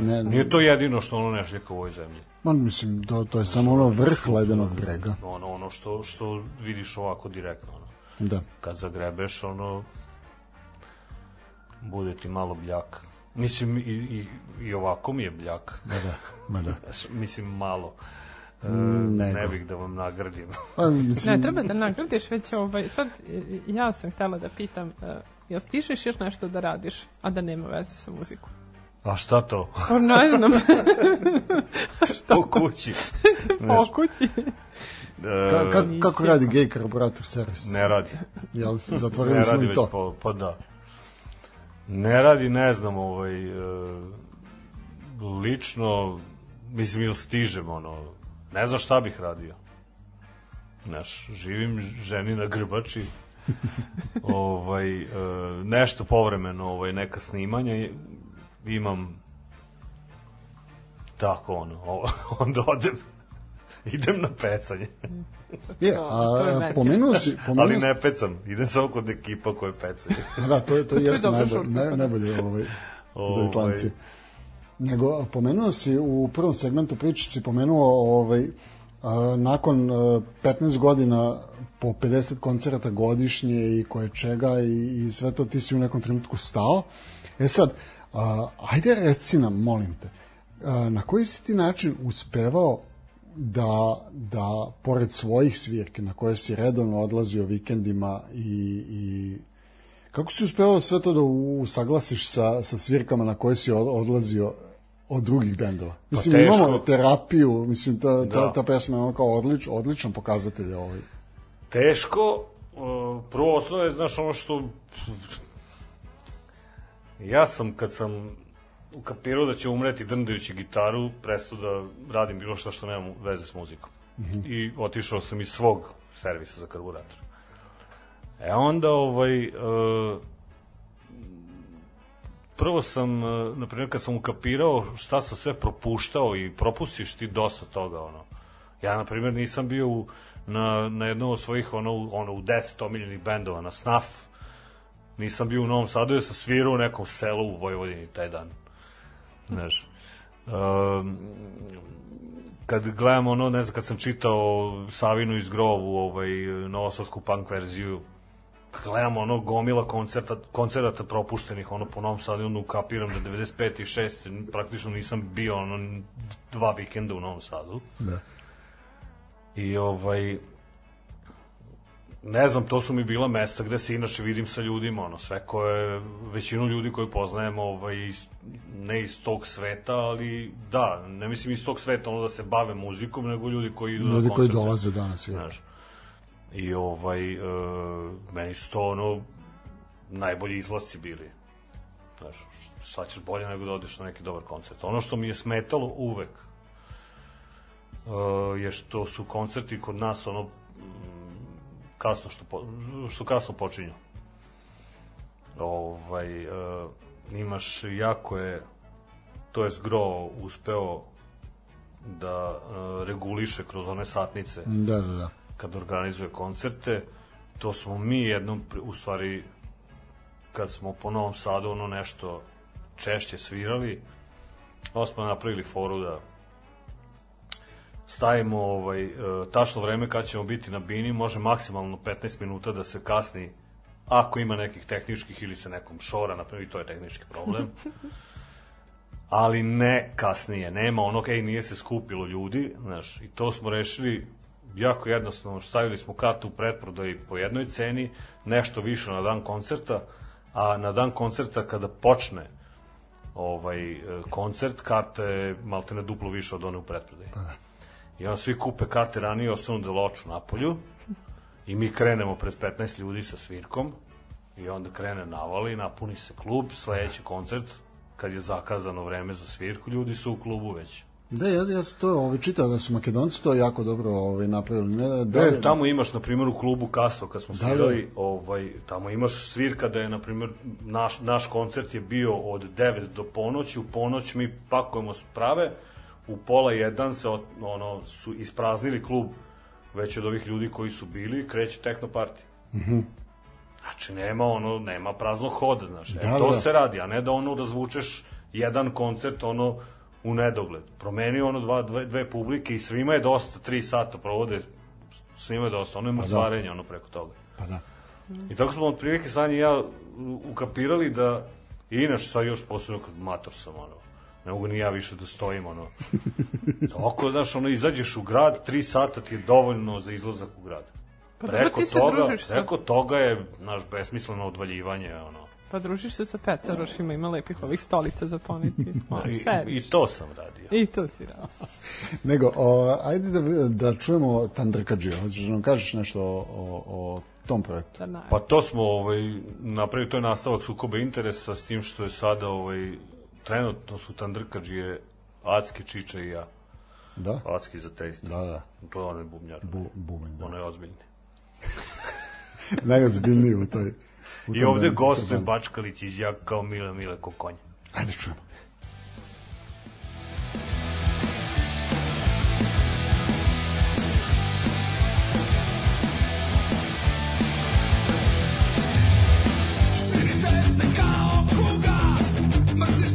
Ne, Nije to jedino što ono ne šljaka u ovoj zemlji. Man, mislim, to, to je samo ono vrh ledenog brega. Ono, ono što, što vidiš ovako direktno, ono. Da. kad zagrebeš, ono, bude ti malo bljak. Mislim, i, i, i ovako mi je bljak. Ma da, ma da. [LAUGHS] Mislim, malo. E, nego. ne bih da vam nagradim. [LAUGHS] Pa, mislim, Ne, treba da nagradiš već ovaj, sad e, ja sam htela da pitam, uh, jel stižeš još nešto da radiš, a da nema veze sa muzikom? A šta to? Pa ne znam, [LAUGHS] U kući. po kući. ka, ka, kako radi gay karburator servis? Ne radi. Jel, zatvorili smo i to. po, pa da. Ne radi, ne znam, ovaj, e, lično, mislim, ili stižem, ono, ne znam šta bih radio. Znaš, živim ženi na grbači, [LAUGHS] ovaj, e, nešto povremeno, ovaj, neka snimanja, imam tako, ono, [LAUGHS] onda odem, [LAUGHS] idem na pecanje, Je, je a, pomenuo si, [LAUGHS] pomenuo ali ne pecam, idem samo kod ekipa koje pecaju. [LAUGHS] da, to je to jeste dobra najbolje, ne, pa. najbolje ovaj, za Ovaj. Itlanci. Nego, pomenuo si u prvom segmentu priče si pomenuo ovaj, a, nakon a, 15 godina po 50 koncerata godišnje i koje čega i, i sve to ti si u nekom trenutku stao. E sad, a, ajde reci nam, molim te, a, na koji si ti način uspevao da, da pored svojih svirke na koje si redovno odlazio vikendima i, i kako si uspevao sve to da usaglasiš sa, sa svirkama na koje si od- odlazio od drugih bendova? Mislim, teško. imamo terapiju, mislim, ta, ta, Da. ta pesma je ono kao odlič, odličan pokazatelj ovaj. teško, prvo osnovno je, znaš, ono što ja sam, kad sam ukapirao da će umreti drndajući gitaru, prestao da radim bilo što što nema veze s muzikom. I otišao sam iz svog servisa za karburator. E onda, ovaj, uh, prvo sam, uh, na primjer, kad sam ukapirao šta sam sve propuštao i propustiš ti dosta toga, ono. Ja, na primjer, nisam bio u, na, na jednom od svojih, ono, ono, u deset omiljenih bendova, na Snaf. Nisam bio u Novom Sadu, jer sam svirao u nekom selu u Vojvodini taj dan. Znaš, um, kad gledamo ono, ne znam, kad sam čitao Savinu iz Grovu, ovaj, novosavsku punk verziju, gledamo ono gomila koncerta, koncerata propuštenih ono po Novom Sadu, onda ukapiram da 95. i 6. praktično nisam bio ono dva vikenda u Novom Sadu. Da. I ovaj ne znam, to su mi bila mesta gde se inače vidim sa ljudima, ono, sve koje, većinu ljudi koje poznajem, ovaj, ne iz tog sveta, ali da, ne mislim iz tog sveta, ono da se bave muzikom, nego ljudi koji idu Ljudi na koji koncerte. dolaze danas. Ja. Znaš. I ovaj, e, meni su to ono, najbolji izlasci bili. Znaš, šta ćeš bolje nego da odeš na neki dobar koncert. Ono što mi je smetalo uvek e, je što su koncerti kod nas ono kasno što, po, što kasno počinju. Ovaj, e, imaš jako je to je zgro uspeo da e, reguliše kroz one satnice Da, da, da. kad organizuje koncerte, to smo mi jednom, u stvari, kad smo po Novom Sadu ono nešto češće svirali, onda smo napravili foru da stavimo ovaj, e, tačno vreme kad ćemo biti na bini, može maksimalno 15 minuta da se kasni ako ima nekih tehničkih ili se nekom šora, napravi, to je tehnički problem. [LAUGHS] ali ne kasnije, nema onog, ej, nije se skupilo ljudi, znaš, i to smo rešili jako jednostavno, stavili smo kartu u pretprodaj po jednoj ceni, nešto više na dan koncerta, a na dan koncerta kada počne ovaj koncert, karta je malte ne duplo više od one u pretprodaji. I onda svi kupe karte ranije, ostanu da loču napolju i mi krenemo pred 15 ljudi sa svirkom i onda krene navali, napuni se klub, sledeći koncert, kad je zakazano vreme za svirku, ljudi su u klubu već. Da, ja, ja sam to ovaj, čitao da su makedonci to jako dobro ovaj, napravili. Ne, da, Da, tamo imaš, na primjer, u klubu Kaso, kad smo Da, svirali, ovaj, tamo imaš svirka da je, na primjer, naš, naš koncert je bio od 9 do ponoći, u ponoć mi pakujemo sprave, u pola jedan se, ono, su ispraznili klub već od ovih ljudi koji su bili, kreće tehno party. Mhm. Znači, nema ono, nema praznog hoda, znaš, Da, e, to da. se radi, a ne da ono razvučeš jedan koncert, ono, u nedogled. Promeni ono dva, dve, dve publike i svima je dosta, tri sata provode, svima je dosta, ono je mrcvarenje, ono preko toga. Pa da. I tako smo otprilike Sanja i ja ukapirali da, i inače sad još posebno kad mator sam, ono, ne mogu ni ja više da stojim, ono. Oko, znaš, ono, izađeš u grad, tri sata ti je dovoljno za izlazak u grad. Pa dobro, ti se toga, družiš sa- preko toga je, naš, besmisleno odvaljivanje, ono. Pa družiš se sa pecarošima, ima lepih ovih stolica za poneti. Malo, [LAUGHS] I, sediš. I to sam radio. I to si radio. [LAUGHS] Nego, o, ajde da, da čujemo Tandrkađija. Hoćeš da nam kažeš nešto o, o, o tom projektu? Da, Pa to smo ovaj, napravili, to je nastavak sukoba interesa s tim što je sada ovaj, trenutno su Tandrkađije Acke, Čiča i ja. Da? Acki za tejst. Da, da. To je onaj bubnjar. Bu, bumen, da. Ono je ozbiljni. [LAUGHS] Najozbiljniji u toj... U I ovde gostuje. Bačkalić iz Jak kao Mile Mile ko konj. Ajde čujemo. Širite se kao kuga Mrzi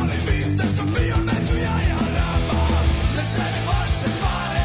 Ali vi ste šampion među jajarama Ne želim vaše pare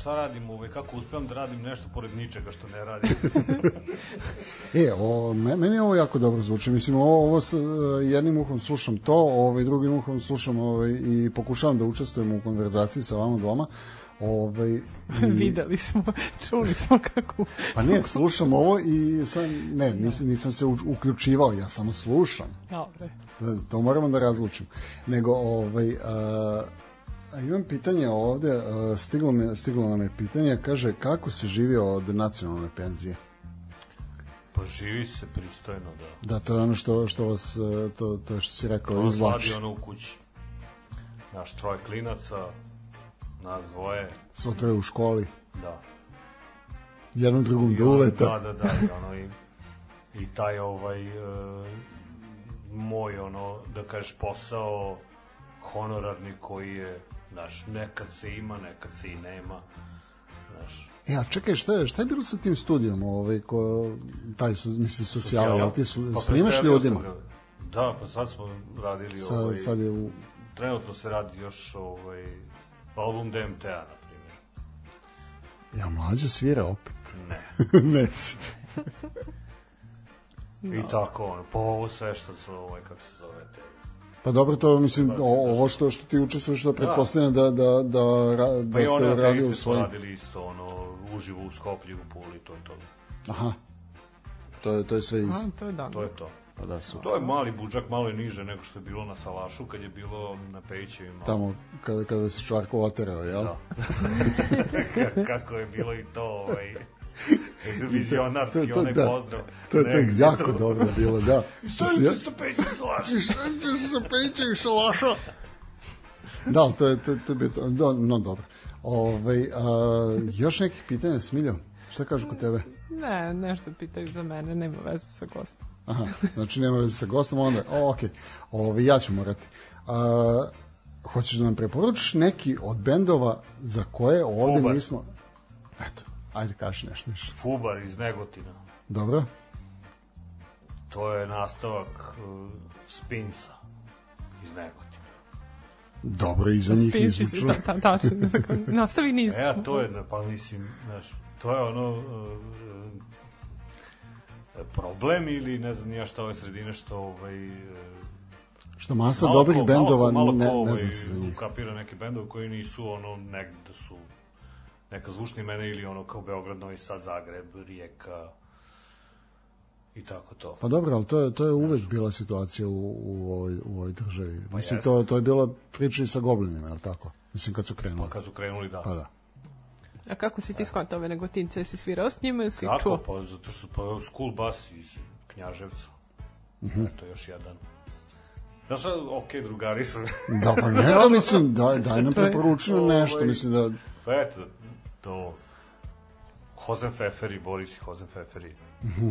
šta, radi, šta radim, ovaj, kako uspijem da radim nešto pored ničega što ne radim. [LAUGHS] E, o, me- meni ovo jako dobro zvuči. Mislim, ovo, ovo s, e, jednim uhom slušam to, ovaj, drugim uhom slušam ovaj, i pokušavam da učestvujem u konverzaciji sa vama dvoma. Ovaj, i, [LAUGHS] Videli smo, čuli smo kako... Pa ne, slušam ovo i sam, ne, nisam, nisam se uključivao, ja samo slušam. Dobre. Da, to moramo da razlučim. Nego, ovaj, a, a imam pitanje ovde, a, stiglo, mi, stiglo nam je pitanje, kaže, kako se živi od nacionalne penzije? Pa živi se pristojno, da. Da, to je ono što, što vas, e, to, to što si rekao, Ono izvlači. sladi ono u kući. Naš troj klinaca, nas dvoje, Svo troje u školi, da. jednom drugom da uleta. Da, da, da, i ono i, i taj ovaj e, moj ono da kažeš posao honorarni koji je znaš, nekad se ima, nekad se i nema. Znaš, E, a čekaj, šta je, šta je bilo sa tim studijom, ovaj, ko, taj, su, mislim, socijala, jel ti su, Pa snimaš ljudima? sam ga. Da, pa sad smo radili Sa, ovaj, sad je u, trenutno se radi još ovaj, album DMT-a, na primjer. ja mlađa svira opet. Ne. [LAUGHS] Neće. I tako, ono, po ovo sve što su, ovaj, kako se zove, te, Pa dobro, to mislim, o, ovo što, što ti učestvuješ, da pretpostavljam da, da, da, da Pa i ste one radili u ateiste su svojim... radili isto, ono, uživo u Skoplju, u Puli, to je to. Aha. To je, to je sve iz... A, to je dan. To je to. Pa da su To je mali budžak, malo je niže nego što je bilo na Salašu, kad je bilo na Pejićevima. tamo kada, kada se Čvarko oterao, jel? Da. [LAUGHS] Kako je bilo i to, ovaj, [LAUGHS] vizionarski, onaj da, pozdrav. To je to je jako dobro bilo, da. Što Stanite sa Pejićem Salaša. sa Pejićem šalaša. Da, ali to je, to, to je bio to, da, no dobro. Ove, a, još nekih pitanja, Smiljo? Šta kažu kod tebe? Ne, nešto pitaju za mene, nema veze sa gostom. Aha, znači nema veze sa gostom, onda, o, okej, Ove, ja ću morati. A, hoćeš da nam preporučiš neki od bendova za koje ovde Fubar. nismo... Eto, ajde kaži nešto više. Fubar iz Negotina. Dobro? To je nastavak uh, Spinsa iz Negotina. Dobro, i za njih Spinsi nismo su, čuli. ta, ta, tačno. Nastavi niz. E, a to je, pa mislim, znaš, to je ono uh, problem ili ne znam nija šta ove sredine što ovaj, uh, Što masa malo dobrih ko- bendova, malo ne, ne ovaj, znam se za njih. Kapira neke bendove koji nisu ono negde da su neka zvučna imena ili ono kao Beograd, Novi Sad, Zagreb, Rijeka i tako to. Pa dobro, ali to je, to je uvek bila situacija u, u, ovoj, u ovoj državi. Mislim, Pa jeste. to, to je bila priča i sa goblinima, je li tako? Mislim, kad su krenuli. Pa kad su krenuli, da. Pa da. A kako si ti skontao ove negotince? Si svirao s njima ili si Kako? čuo? Pa zato što pa school bus iz Knjaževca. Mhm. Eto još jedan. Da sad, ok, drugari su. Da, pa ne, da, [LAUGHS] mislim, daj, daj nam je- nam nešto, Ovaj- mislim da... pa eto, to... Hozen Feferi, Boris i Hozen Feferi. Mhm.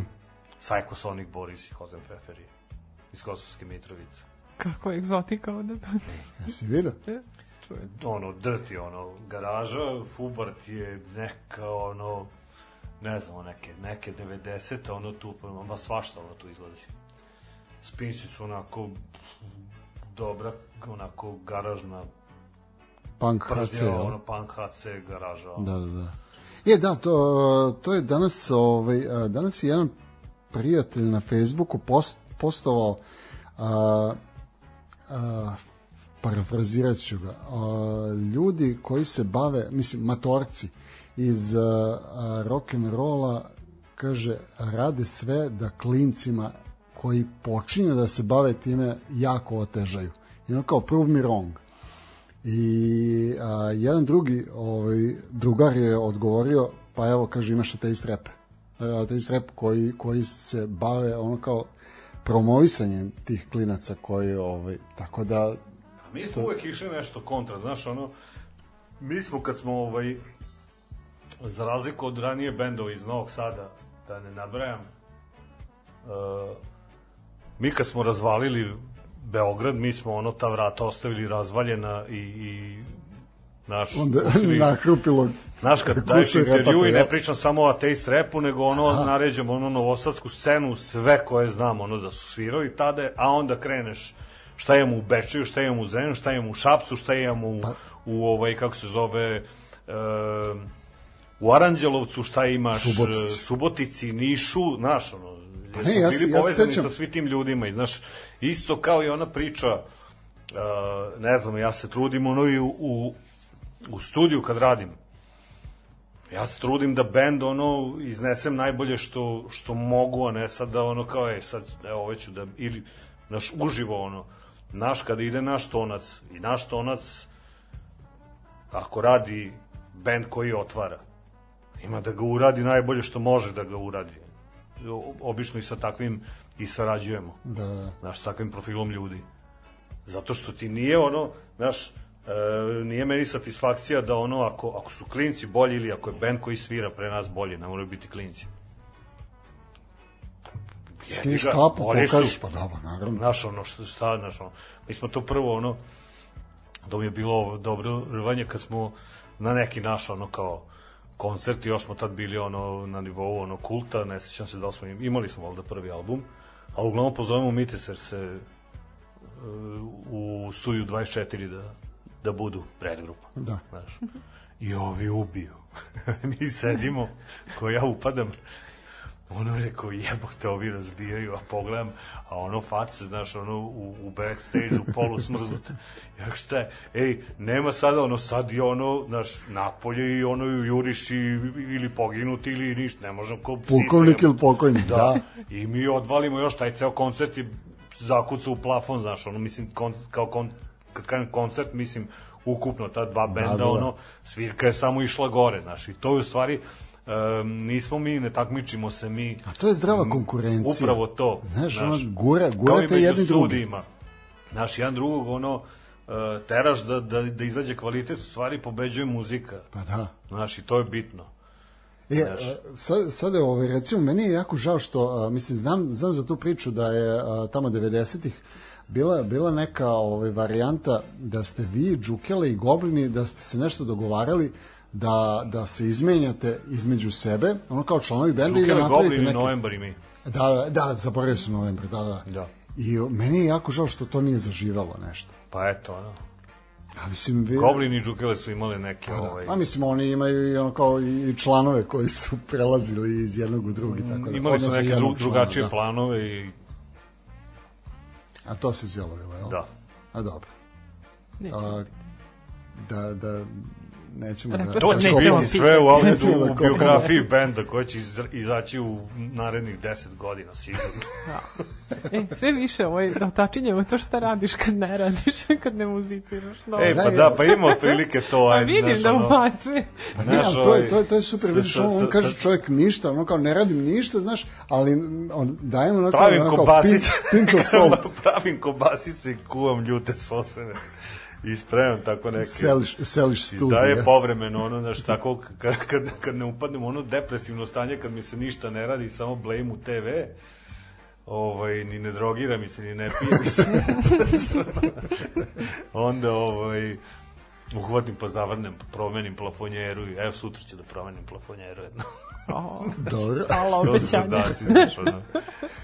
Psycho Sonic, Boris i Hozen Feferi. Iz Kosovske Mitrovice. Kako je egzotika ovde. [LAUGHS] Jesi vidio? ono, dirty, ono, garaža, Fubart je neka, ono, ne znam, neke, neke 90 ono tu, ma svašta ono tu izlazi. Spinsi su onako dobra, onako garažna Punk HC, ono punk HC garaža. Da, da, da. Je, da, to, to je danas, ovaj, danas je jedan prijatelj na Facebooku post, postovao a, a, parafrazirat ću ga a, ljudi koji se bave, mislim, matorci iz a, a, rock'n'rolla kaže, rade sve da klincima koji počinju da se bave time jako otežaju. I ono kao prove me wrong. I a, jedan drugi ovaj, drugar je odgovorio, pa evo, kaže, imaš ateist rap. E, Ateist rap koji, koji se bave ono kao promovisanjem tih klinaca koji, ovaj, tako da, Mi smo uvek išli nešto kontra, znaš, ono, mi smo kad smo, ovaj, za razliku od ranije bendova iz Novog Sada, da ne nabrajam, uh, mi kad smo razvalili Beograd, mi smo ono ta vrata ostavili razvaljena i, i naš, onda nakrupilo Znaš, kad daješ intervju i ne pričam samo o ateist repu, nego ono, naređam ono novosadsku scenu, sve koje znam, ono da su svirali tada, a onda kreneš šta imamo u Bečeju, šta imamo u Zrenju, šta imamo u Šapcu, šta imamo u, u ovaj, kako se zove, u Aranđelovcu šta imaš, Subotici. e, Subotici, Nišu, znaš, ono, jer ne, ja se- ja se sećam. sa svi tim ljudima i znaš, isto kao i ona priča, e, ne znam, ja se trudim ono i u, u, u studiju kad radim, ja se trudim da bend ono iznesem najbolje što, što mogu, a ne sad da ono kao je sad evo ovo ću da ili naš uživo ono naš kada ide naš tonac i naš tonac ako radi bend koji otvara ima da ga uradi najbolje što može da ga uradi. Obično i sa takvim i sarađujemo Da, da. znaš, s takvim profilom ljudi. Zato što ti nije ono, znaš, e, nije meni satisfakcija da ono, ako, ako su klinci bolji ili ako je band koji svira pre nas bolji, ne moraju biti klinci. Ga, kapu, pokažeš, pa da, pa naravno. Znaš, ono, šta, šta, znaš, ono, mi smo to prvo, ono, da mi je bilo dobro rvanje kad smo na neki naš, ono, kao, koncert, još smo tad bili, ono, na nivou, ono, kulta, ne sećam se da smo, im- imali smo valjda prvi album, ali uglavnom pozovemo Miteser se e, u studiju 24 da, da budu predgrupa. Da. Znaš. I ovi ubiju. [LAUGHS] Mi sedimo, ko ja upadam, ono je rekao jebote ovi razbijaju, a pogledam, a ono face, znaš, ono u, u backstage-u [LAUGHS] polu smrznute. Ja šta je, ej, nema sada ono, sad je ono, znaš, napolje i ono juriš i, ili poginuti ili ništa, ne možemo ko Pukovnik ili pokojnik, da. I mi odvalimo još taj ceo koncert i zakuca u plafon, znaš, ono, mislim, kon, kao kon, kad kažem koncert, mislim, ukupno ta dva benda, da, da. ono, svirka je samo išla gore, znaš, i to je u stvari, um, nismo mi, ne takmičimo se mi, A to je zdrava konkurencija. upravo to. Znaš, ono, gura, gurate među jedni drugi. Znaš, jedan drugog, ono, uh, teraš da, da, da izađe kvalitet, u stvari pobeđuje muzika. Pa da. Znaš, i to je bitno. E, a, sad, sad je, ovaj, recimo, meni je jako žao što, a, mislim, znam, znam za tu priču da je a, tamo 90-ih bila, bila neka ovaj, varijanta da ste vi, Džukele i Goblini, da ste se nešto dogovarali da, da se izmenjate između sebe, ono kao članovi benda i da napravite neke... Novembar i mi. Da, da, da, zaboravio sam novembar, da, da. Da. I meni je jako žao što to nije zaživalo nešto. Pa eto, ono. A mislim, vi, Goblin i Džukele su imali neke, ovaj, A mislim, oni imaju i ono kao i članove koji su [LAUGHS] prelazili iz jednog u drugi. Tako da, imali su neke dru, drugačije člana, planove i Da. A to se zjelovilo, jel? da. A dobro. A, da, da, nećemo da... To će biti sve u, audio, Nećemo da u biografiji benda koja će iz, izaći u narednih 10 godina, sigurno. E, sve više ovaj, da otačinjemo to šta radiš kad ne radiš, [LAUGHS] kad ne muziciraš. No. Ej, pa Da, da, pa ima otprilike to. A Aj, vidim znaš, da ubacuje. Ne, znaš, ali to, ovaj, je, to, je, to je super, vidiš, on, on kaže čovjek ništa, ono kao ne radim ništa, znaš, ali on dajem ono kao, Pravim kobasice. pink, pink of salt, Pravim kobasice i kuvam ljute sosene. I spremam tako neke... seliš, seliš studije. Izdaje povremeno ono, znaš, tako, kad, kad, kad ne upadnem ono depresivno stanje, kad mi se ništa ne radi, samo blame u TV, ovaj, ni ne drogira mi se, ni ne pije mi se. [LAUGHS] Onda, ovaj, uhvatim pa zavrnem, promenim plafonjeru evo sutra ću da promenim plafonjeru jedno. Dobro. hvala obećanje. znaš, ono.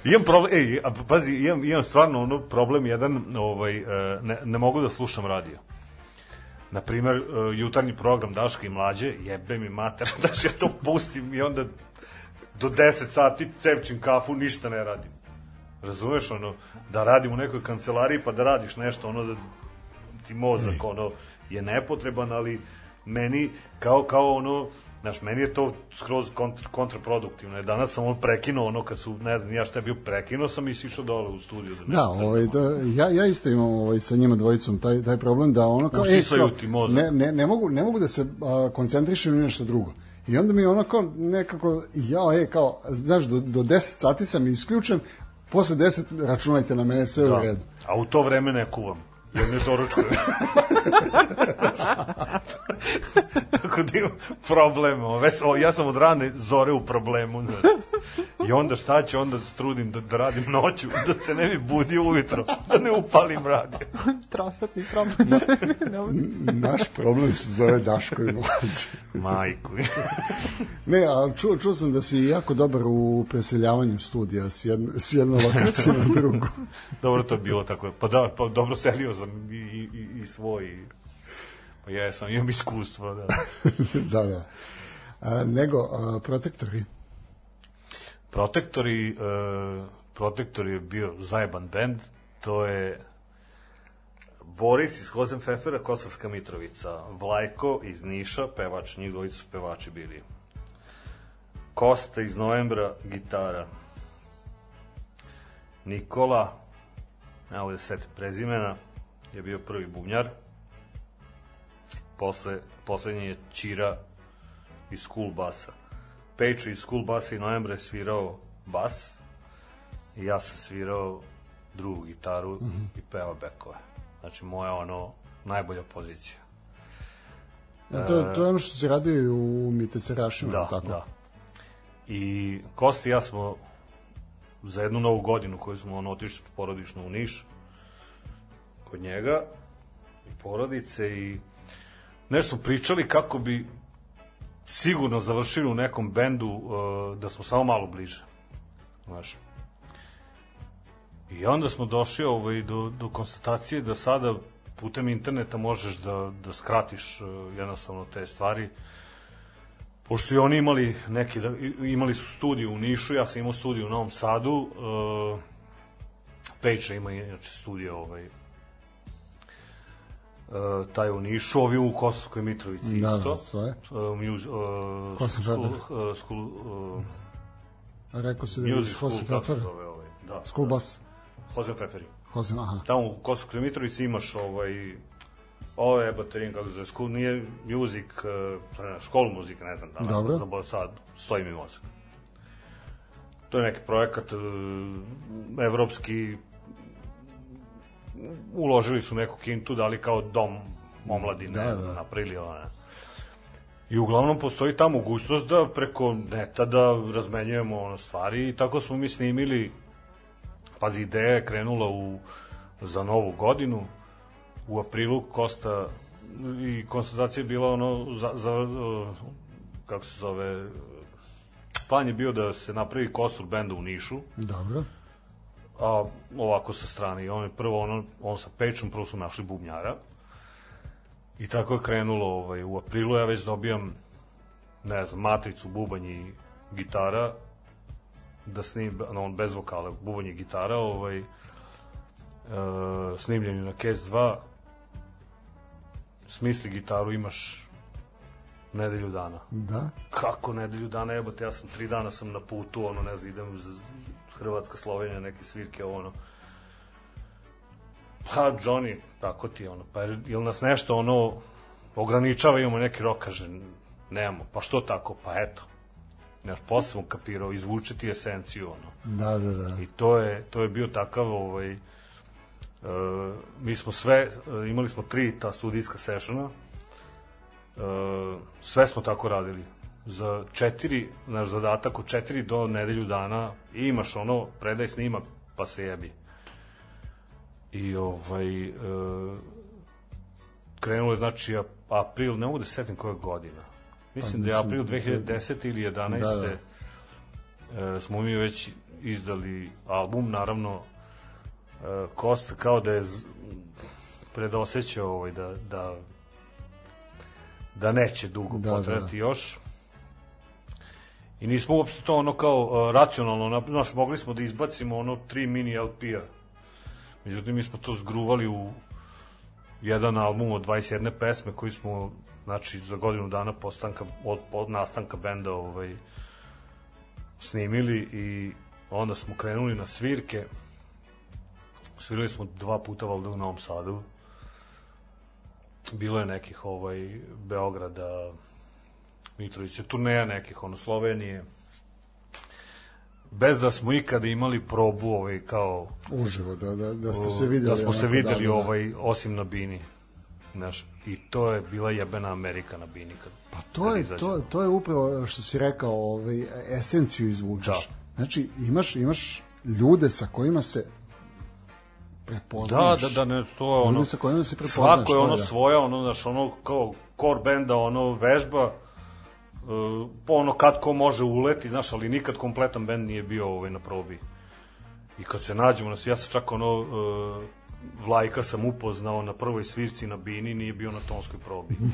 Imam problem, ej, a pazi, imam, imam stvarno ono problem jedan, ovaj, e, ne, ne mogu da slušam radio. Na primer, e, jutarnji program Daška i Mlađe, jebe mi mater, [LAUGHS] daš ja to pustim i onda do 10 sati cevčim kafu, ništa ne radim. Razumeš, ono, da radim u nekoj kancelariji pa da radiš nešto, ono, da ti mozak, ono, je nepotreban, ali meni, kao, kao ono, Znaš, meni je to skroz kontr, kontraproduktivno. Danas sam ono prekinuo, ono kad su, ne znam, ja šta je bio, prekinuo sam i sišao dole u studiju. Da, Da, ovaj, da, ja, ja isto imam ovaj, sa njima dvojicom taj, taj problem da ono kao, Usisaju kao, ti mozak. ne, ne, ne, mogu, ne mogu da se a, koncentrišem ni nešto drugo. I onda mi ono kao nekako, ja, e, kao, znaš, do, do 10 sati sam isključen, posle 10 računajte na mene, sve u Da. redu. A u to vreme ne kuvam. Jer ne doručkujem. Tako da imam problem. O, ja sam od rane zore u problemu. Znaš. I onda šta ću, onda se trudim da, da radim noću, da se ne bi budio ujutro, da ne upalim radio. Trosvetni problem. Dobro. Naš problem se zove Daško i Mlađe. Majku. Ne, a čuo, čuo sam da si jako dobar u preseljavanju studija s, jedne, s jedne lokacije na drugu. Dobro to je bilo tako. Pa da, pa dobro selio sam i, i, i svoj. Pa jesam, imam iskustvo, da. [LAUGHS] da, da. A, nego, a, protektori, Protektori, e, Protektori je bio zajeban bend, to je Boris iz Hozenfefera, Kosovska Mitrovica, Vlajko iz Niša, pevač, njih dvojica su pevači bili. Kosta iz Novembra, gitara. Nikola, evo ovdje set prezimena, je bio prvi bubnjar. Posle, poslednji je Čira iz School Basa. Pejču iz School Basa i Novembra je svirao bas i ja sam svirao drugu gitaru mm -hmm. i pevao bekove. Znači, moja ono, najbolja pozicija. a to, to je ono što se radi u Miteserašima, Da, tako? da. I Kosti i ja smo za jednu novu godinu koju smo ono, otišli porodično u Niš kod njega i porodice i nešto smo pričali kako bi sigurno završili u nekom bendu uh, da smo samo malo bliže. Znaš. I onda smo došli ovaj, do, do konstatacije da sada putem interneta možeš da, da skratiš uh, jednostavno te stvari. Pošto su i oni imali neki, da, imali su studiju u Nišu, ja sam imao studiju u Novom Sadu, uh, Pejča ima inače studiju ovaj, uh, taj u Nišu, ovi u Kosovskoj Mitrovici Da, isto. da, sve. Uh, muse, uh, school, uh, school, uh, Rekao se da je se Pfeffer, ovaj, da. School Bus, Jose Pfefferi. Jose, aha. Tamo u Kosovskoj Mitrovici imaš ovaj, ovo je baterin, kako se zove, school, nije music, uh, školu muzike, ne znam, da, Dobro. za sad stoji mi mozak. To je neki projekat uh, evropski, uložili su neku kintu, dali kao dom omladine, Da, da, napravili ona. I uglavnom postoji ta mogućnost da preko neta da razmenjujemo ono stvari i tako smo mi snimili pazi ideja je krenula u za novu godinu u aprilu Kosta i konstatacija je bila ono za, za kako se zove plan je bio da se napravi kostur benda u Nišu Dobro. A ovako sa strane i on je prvo ono, on sa pečom prvo su našli bubnjara. I tako je krenulo ovaj, u aprilu. Ja već dobijam ne znam, matricu, bubanj i gitara da snim, no, on bez vokala, bubanj i gitara ovaj, e, snimljenju na Case 2 smisli gitaru imaš nedelju dana. Da. kako nedelju dana jebote, ja sam tri dana sam na putu, ono, ne znam, idem Hrvatska, Slovenija, neke svirke, ono. Pa, Johnny, tako ti ono, pa jel nas nešto, ono, ograničava, imamo neki rok, kaže, nemamo, pa što tako, pa eto. Znaš, posle sam kapirao, izvuče ti esenciju, ono. Da, da, da. I to je, to je bio takav, ovaj, e, mi smo sve, e, imali smo tri ta studijska sessiona, e, sve smo tako radili. Za četiri, naš zadatak od četiri do nedelju dana i imaš ono, predaj snimak, pa se jebi. I ovaj, e, krenulo je znači ap- april, ne mogu da se setim koja godina. Mislim da je april 2010. ili 11. Da, da. E, smo mi već izdali album, naravno e, Kosta kao da je z- predosećao ovaj, da, da da neće dugo Da, da, da, potrati da. još i nismo uopšte to ono kao e, racionalno, na- znaš, mogli smo da izbacimo ono tri mini LP-a međutim mi smo to zgruvali u jedan album od 21 pesme koji smo znači za godinu dana postanka od, od nastanka benda ovaj snimili i onda smo krenuli na svirke. Svirali smo dva puta valjda u Novom Sadu. Bilo je nekih ovaj Beograda Mitrovića, turneja nekih ono Slovenije bez da smo ikada imali probu ovaj kao Uživo, da, da, da ste se videli. da smo se videli da, da, da. ovaj osim na bini Znaš, i to je bila jebena Amerika na bini kad, Pa to je, to, to je upravo što si rekao, ovaj, esenciju izvučeš. Da. Znači, imaš, imaš ljude sa kojima se Da, prepoznaš. da, da, ne, to je ono... Ljude sa kojima se prepoznaš. Svako je ono da. svoja, ono, znaš, ono, kao core benda, ono, vežba, uh, ono kad ko može uleti, znaš, ali nikad kompletan bend nije bio ovaj, na probi. I kad se nađemo, nas, ja sam čak ono, uh, Vlajka sam upoznao na prvoj svirci na Bini, nije bio na tonskoj probi. [LAUGHS]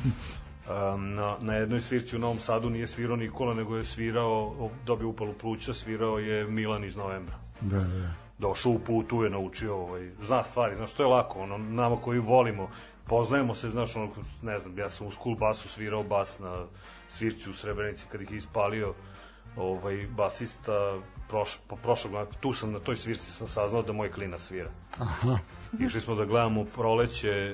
Um, na, na jednoj svirci u Novom Sadu nije svirao Nikola, nego je svirao, dobio upalu pluća, svirao je Milan iz novembra. Da, da. Došao u putu je naučio, ovaj, zna stvari, znaš, to je lako, ono, nama koji volimo, poznajemo se, znaš, ono, ne znam, ja sam u school basu svirao bas na svirci u Srebrenici kad ih je ispalio ovaj, basista proš, po prošlog, tu sam na toj svirci sam saznao da moj klina svira. Aha. [LAUGHS] Išli smo da gledamo proleće e,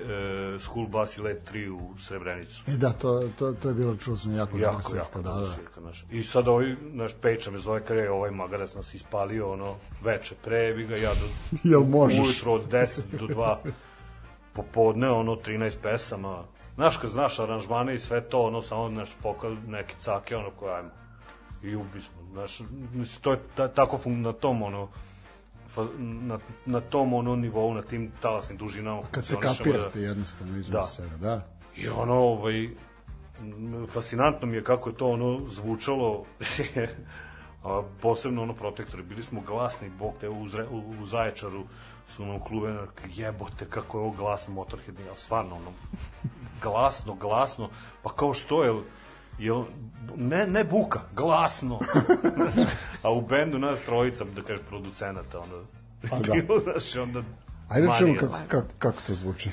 School Bus i Let 3 u Srebrenicu. E da, to, to, to je bilo, čuo sam, jako, Jako, svirka, jako da, da. svirka, znaš. I sad ovaj, naš Pejča me zove, kada je ovaj magarac nas ispalio, ono, veče pre, bi ga ja do, [LAUGHS] Jel možeš? ujutro od 10 do 2 popodne, ono, 13 pesama. Znaš, kad znaš aranžmane i sve to, ono, samo, znaš, pokal neke cake, ono, koje, ajmo, i ubi smo, znaš, mislim, to je ta, tako fun, na tom, ono, fa, na, na tom ono nivou, na tim talasnim dužinama Kad se kapirate jednostavno između Da. sebe, da. I ono, ovaj, fascinantno mi je kako je to ono zvučalo, [LAUGHS] a posebno ono protektori, bili smo glasni, bog te u, Zre, u, u Zaječaru su nam klube, jebote kako je ovo glasno Motorhead, ja stvarno ono, glasno, glasno, pa kao što je, je ne, ne buka, glasno. [LAUGHS] a u bendu nas trojica, da kažeš, producenata, ono, Pa da. [LAUGHS] bilo, znaš, onda Ajde čujemo manija. kako, kako, kako to zvuči.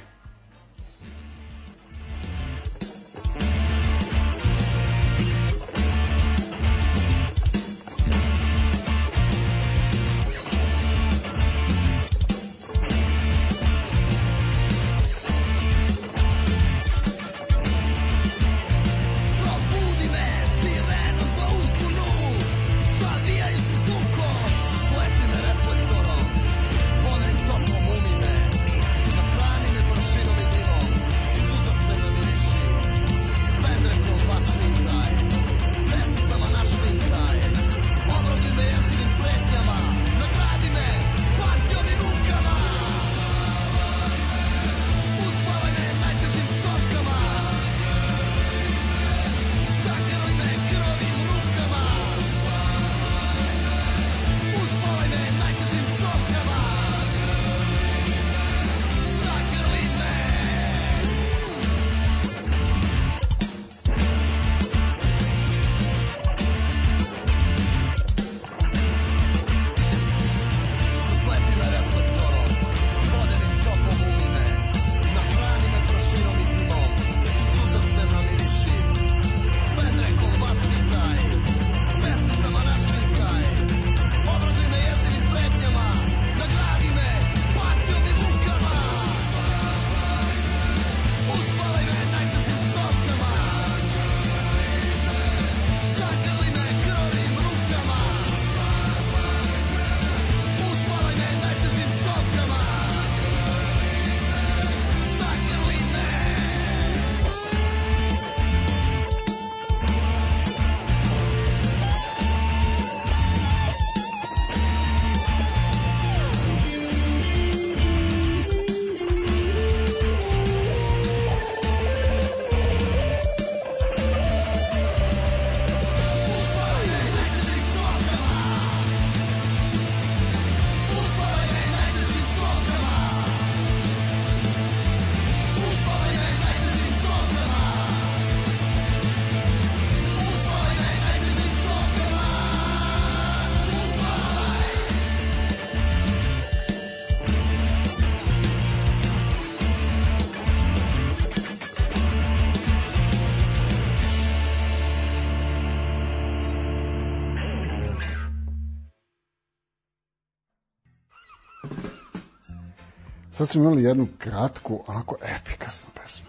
Sad smo imali jednu kratku, onako efikasnu pesmu.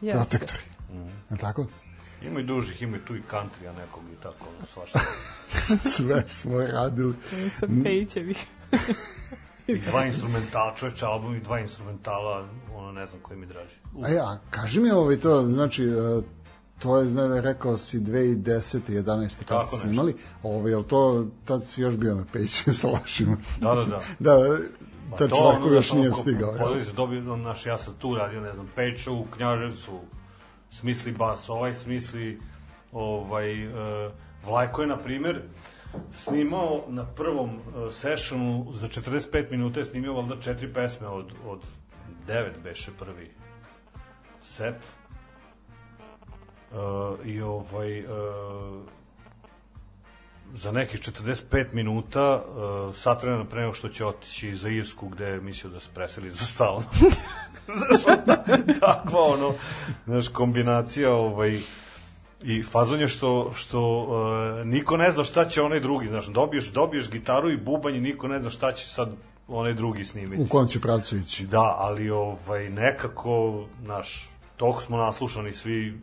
Jeste. Protektori. Je tako? Ima i dužih, ima i tu i country, a nekog i tako, ono, svašta. [LAUGHS] Sve smo radili. Sa Pejićevih. I dva instrumentala, čoveč album i dva instrumentala, ono, ne znam koji mi draži. A ja, kaži mi ovaj to, znači, e, to je, znači, rekao si 2010. 11. kad Tako ste snimali, ovaj, jel to, tad si još bio na Pejiću sa lašima. Da, da, da. [LAUGHS] da, taj to, čovjek koji još znaš, nije stigao. Podeli se dobio, naš, ja sam tu radio, ne znam, Peča u Knjaževcu, smisli bas, ovaj smisli, ovaj, uh, Vlajko je, na primjer, snimao na prvom uh, sessionu za 45 minuta je snimio valjda četiri pesme od, od devet beše prvi set uh, i ovaj uh, za nekih 45 minuta uh, sat vremena pre nego što će otići za Irsku gde je mislio da se preseli za stalno [LAUGHS] znaš, ona, takva ono znaš, kombinacija ovaj, I fazon je što, što uh, niko ne zna šta će onaj drugi, znaš, dobiješ, dobiješ gitaru i bubanj i niko ne zna šta će sad onaj drugi snimiti. U kom će pravcu ići. Da, ali ovaj, nekako, znaš, toliko smo naslušani svi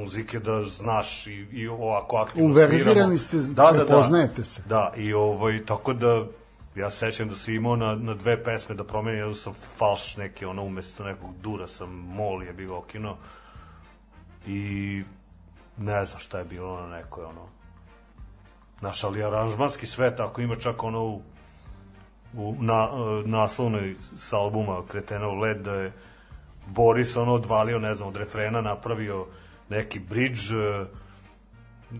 muzike da znaš i, i ovako aktivno Uverzirani ste, da, da, da. prepoznajete se. Da, i ovaj, tako da ja se sećam da sam imao na, na dve pesme da promenim, jednu sam falš neki, ono, umesto nekog dura sam mol je bilo okino i ne znam šta je bilo na nekoj, ono, naš, ali aranžmanski svet, ako ima čak ono u, u na, naslovnoj sa albuma Kretenov led da je Boris ono odvalio, ne znam, od refrena napravio neki bridge e,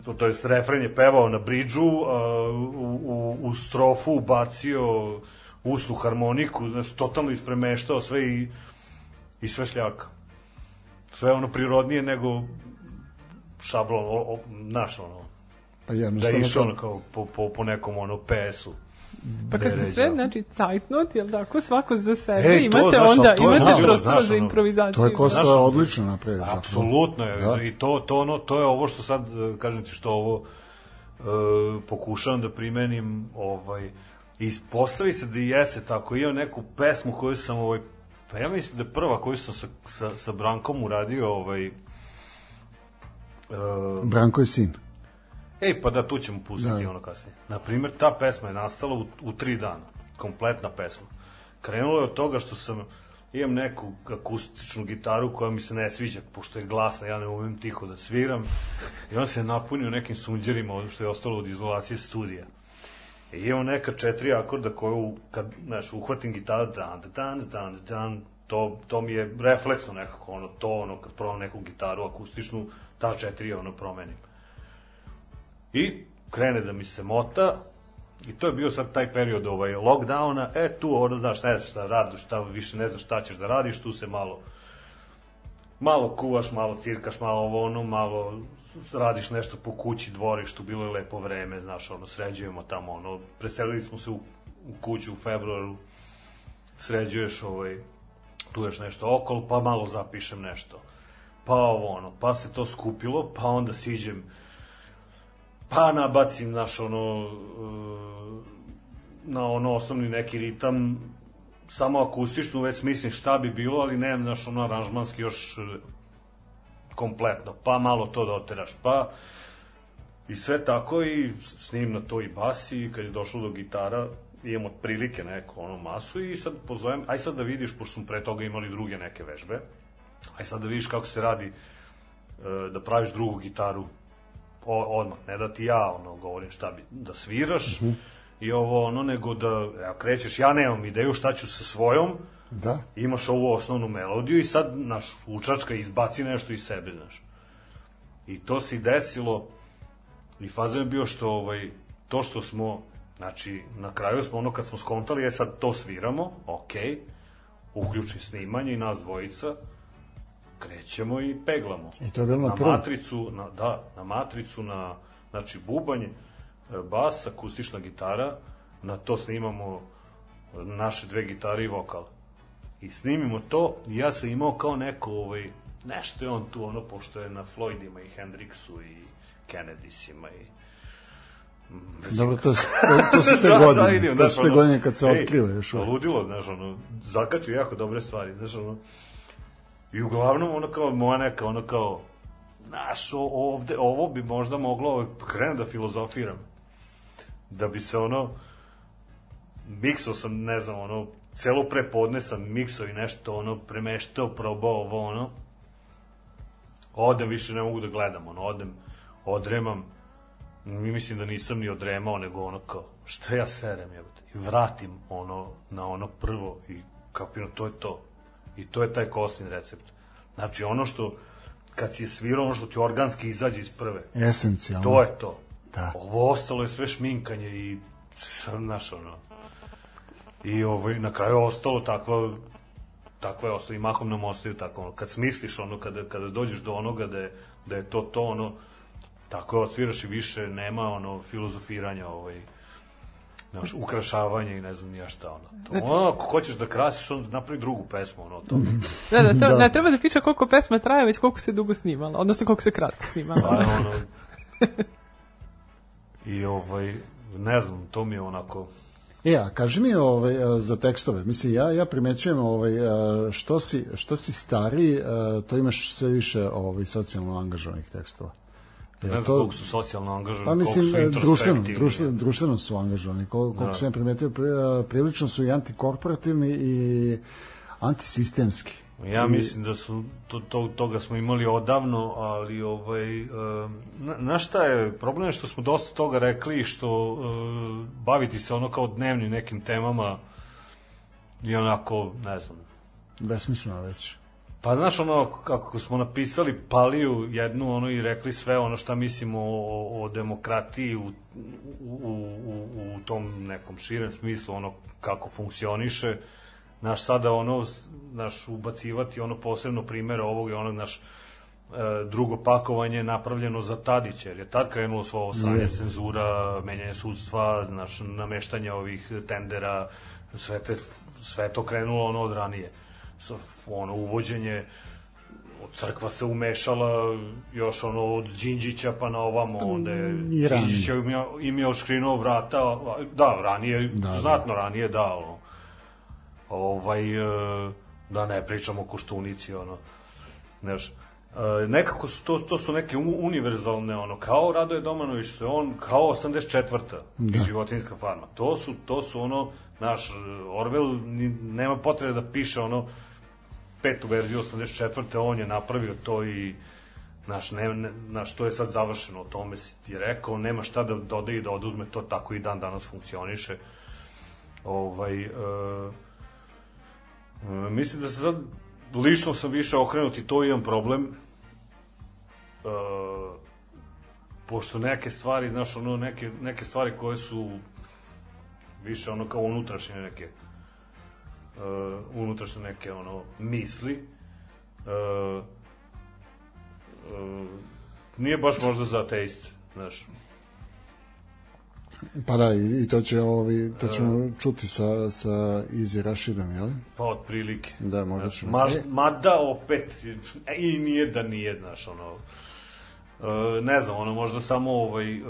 to, to jest refren je pevao na bridžu, a, u, u, u strofu ubacio usnu harmoniku, znači totalno ispremeštao sve i, i sve šljaka. Sve ono prirodnije nego šablon, o, o, znaš ono, Pa da je išao ono kao po, po, po nekom ono PS-u. Pa kad ste sve, znači, cajtnot, jel tako, svako za sebe, Ej, to, imate znaš, onda, to imate prostora znaš, za improvizaciju. To je Kosta Znaš, odlično napravio. Apsolutno je. Da. I to, to, ono, to je ovo što sad, e, kažem ti, što ovo e, pokušavam da primenim, ovaj, i ispostavi se da i jese tako. Imam neku pesmu koju sam, ovaj, pa ja mislim da prva koju sam sa, sa, sa Brankom uradio, ovaj, e, Branko je sin. Ej, pa da, tu ćemo pustiti Da. ono kasnije. Naprimer, ta pesma je nastala u, u tri dana. Kompletna pesma. Krenulo je od toga što sam imam neku akustičnu gitaru koja mi se ne sviđa, pošto je glasna, ja ne umem tiho da sviram. I on se napunio nekim sunđerima, što je ostalo od izolacije studija. I imam neka četiri akorda koje, u, kad, znaš, uhvatim gitaru, dan, dan, dan, dan, to, to mi je refleksno nekako, ono, to, ono, kad probam neku gitaru akustičnu, ta četiri, ono, promenim. I krene da mi se mota, i to je bio sad taj period ovaj, lockdowna, e tu, ono, znaš, ne znaš šta radiš, šta, više ne znaš šta ćeš da radiš, tu se malo malo kuvaš, malo cirkaš, malo ovo ono, malo radiš nešto po kući, dvorištu, bilo je lepo vreme, znaš, ono, sređujemo tamo, ono, preselili smo se u, u kuću u februaru, sređuješ, ovaj, tu još nešto okolo, pa malo zapišem nešto. Pa ovo, ono, pa se to skupilo, pa onda siđem, pa nabacim, naš, ono, e, na ono osnovni neki ritam, samo akustičnu, već mislim šta bi bilo, ali nemam, znaš, ono, aranžmanski još e, kompletno, pa malo to doteraš, pa i sve tako i snim na to i bas i kad je došlo do gitara, imam otprilike neku ono masu i sad pozovem, aj sad da vidiš, pošto smo pre toga imali druge neke vežbe, aj sad da vidiš kako se radi e, da praviš drugu gitaru o, odmah, ne da ti ja ono govorim šta bi, da sviraš i ovo ono, nego da evo, krećeš, ja nemam ideju šta ću sa svojom, Da. imaš ovu osnovnu melodiju i sad, naš, učačka izbaci nešto iz sebe, znaš. I to se desilo, i fazan je bio što, ovaj, to što smo, znači, na kraju smo ono kad smo skontali, je sad to sviramo, okej, uključi snimanje i nas dvojica, krećemo i peglamo. I to je bilo na na matricu, na, da, na matricu, na, znači, bubanj, e, bas, akustična gitara, na to snimamo naše dve gitare i vokal. I snimimo to i ja sam imao kao neko, ovaj, nešto je on tu, ono, pošto je na Floydima i Hendrixu i Kennedysima i Dobro, to, to, to su [LAUGHS] te Da, godine. vidim, To su te godine kad se otkriva još. Ludilo, znaš, ono, zakaču jako dobre stvari, znaš, ono, i uglavnom, ono kao, moja neka, ono kao, znaš, o- ovde, ovo bi možda moglo, ovaj, krenem da filozofiram, da bi se, ono, miksao sam, ne znam, ono, celo prepodne sam miksao i nešto, ono, premeštao, probao ovo, ono, odem, više ne mogu da gledam, ono, odem, odremam, mi mislim da nisam ni odremao, nego ono kao, šta ja serem, jebote, i vratim ono, na ono prvo i kapino, to je to. I to je taj kostin recept. Znači, ono što, kad si je svirao, ono što ti organski izađe iz prve, Esencijalno. to je to. Da. Ovo ostalo je sve šminkanje i, znaš, ono, i ovaj, na kraju ostalo takva takva je ostalo i mahom nam ostaju tako ono, kad smisliš ono, kada, kada dođeš do onoga da je, da je to to ono, tako je odsviraš i više, nema ono filozofiranja ovaj, znaš, ukrašavanja i ne znam nija šta ono. To, ono, ako hoćeš da krasiš, onda napravi drugu pesmu, ono, to. Da, da, to, Da. ne treba da piše koliko pesma traje, već koliko se dugo snimala, odnosno koliko se kratko snimala. Pa, ono, [LAUGHS] I ovaj, ne znam, to mi je onako, E, a kaži mi ovaj, za tekstove, mislim, ja, ja primećujem ovaj, što, si, što si stariji, a, to imaš sve više ovaj, socijalno angažovanih tekstova. Ne znam koliko su socijalno angažovani, Pa mislim, koliko su društveno, introspektivni. društveno, društveno su angažovani. Kol, koliko Da. sam primetio, pri, a, prilično su i antikorporativni i antisistemski. Ja I- mislim da su to, to, toga smo imali odavno, ali ovaj e, na, na šta je problem je što smo dosta toga rekli i što e, baviti se ono kao dnevnim nekim temama i onako, ne znam. Besmisleno već. Pa znaš ono kako smo napisali Paliju jednu ono i rekli sve ono šta mislimo o, o demokratiji u, u, u, u tom nekom širem smislu ono kako funkcioniše naš sada ono naš ubacivati ono posebno primere ovog i onog naš e, drugo pakovanje je napravljeno za Tadića, jer je tad krenulo svo ovo sranje, Jeste. cenzura, menjanje sudstva, naš, nameštanje ovih tendera, sve, te, sve to krenulo ono od ranije. Sa, ono, uvođenje crkva se umešala još ono od Đinđića pa na ovamo, onda je. Đinđić je imao, imao škrinuo vrata, da, ranije, Da, da. znatno ranije, da, ono, ovaj, e, da ne pričamo o Koštunici, ono, znaš, e, nekako su to, to su neke univerzalne, ono, kao Radoje Domanović, što je on, kao 84. Da. i životinska farma. To su, to su ono, naš Orwell ni, nema potrebe da piše ono petu verziju 84. on je napravio to i Naš, ne, ne, naš, to je sad završeno, o tome si ti rekao, nema šta da dodaje i da oduzme, to tako i dan danas funkcioniše. Ovaj, e, e, mislim da se sad, lično sam više okrenut i to imam problem, e, pošto neke stvari, znaš, ono, neke, neke stvari koje su više ono kao unutrašnje neke uh, unutrašnje neke ono misli uh, uh, nije baš možda za ateist znaš Pa da, i, i to, će, ovi, to ćemo čuti sa, sa Easy Rashidom, jel? pa otprilike Da, možda Znaš, ćemo. E. mada opet e, i nije da nije znaš ono uh, ne znam ono možda samo ovaj uh,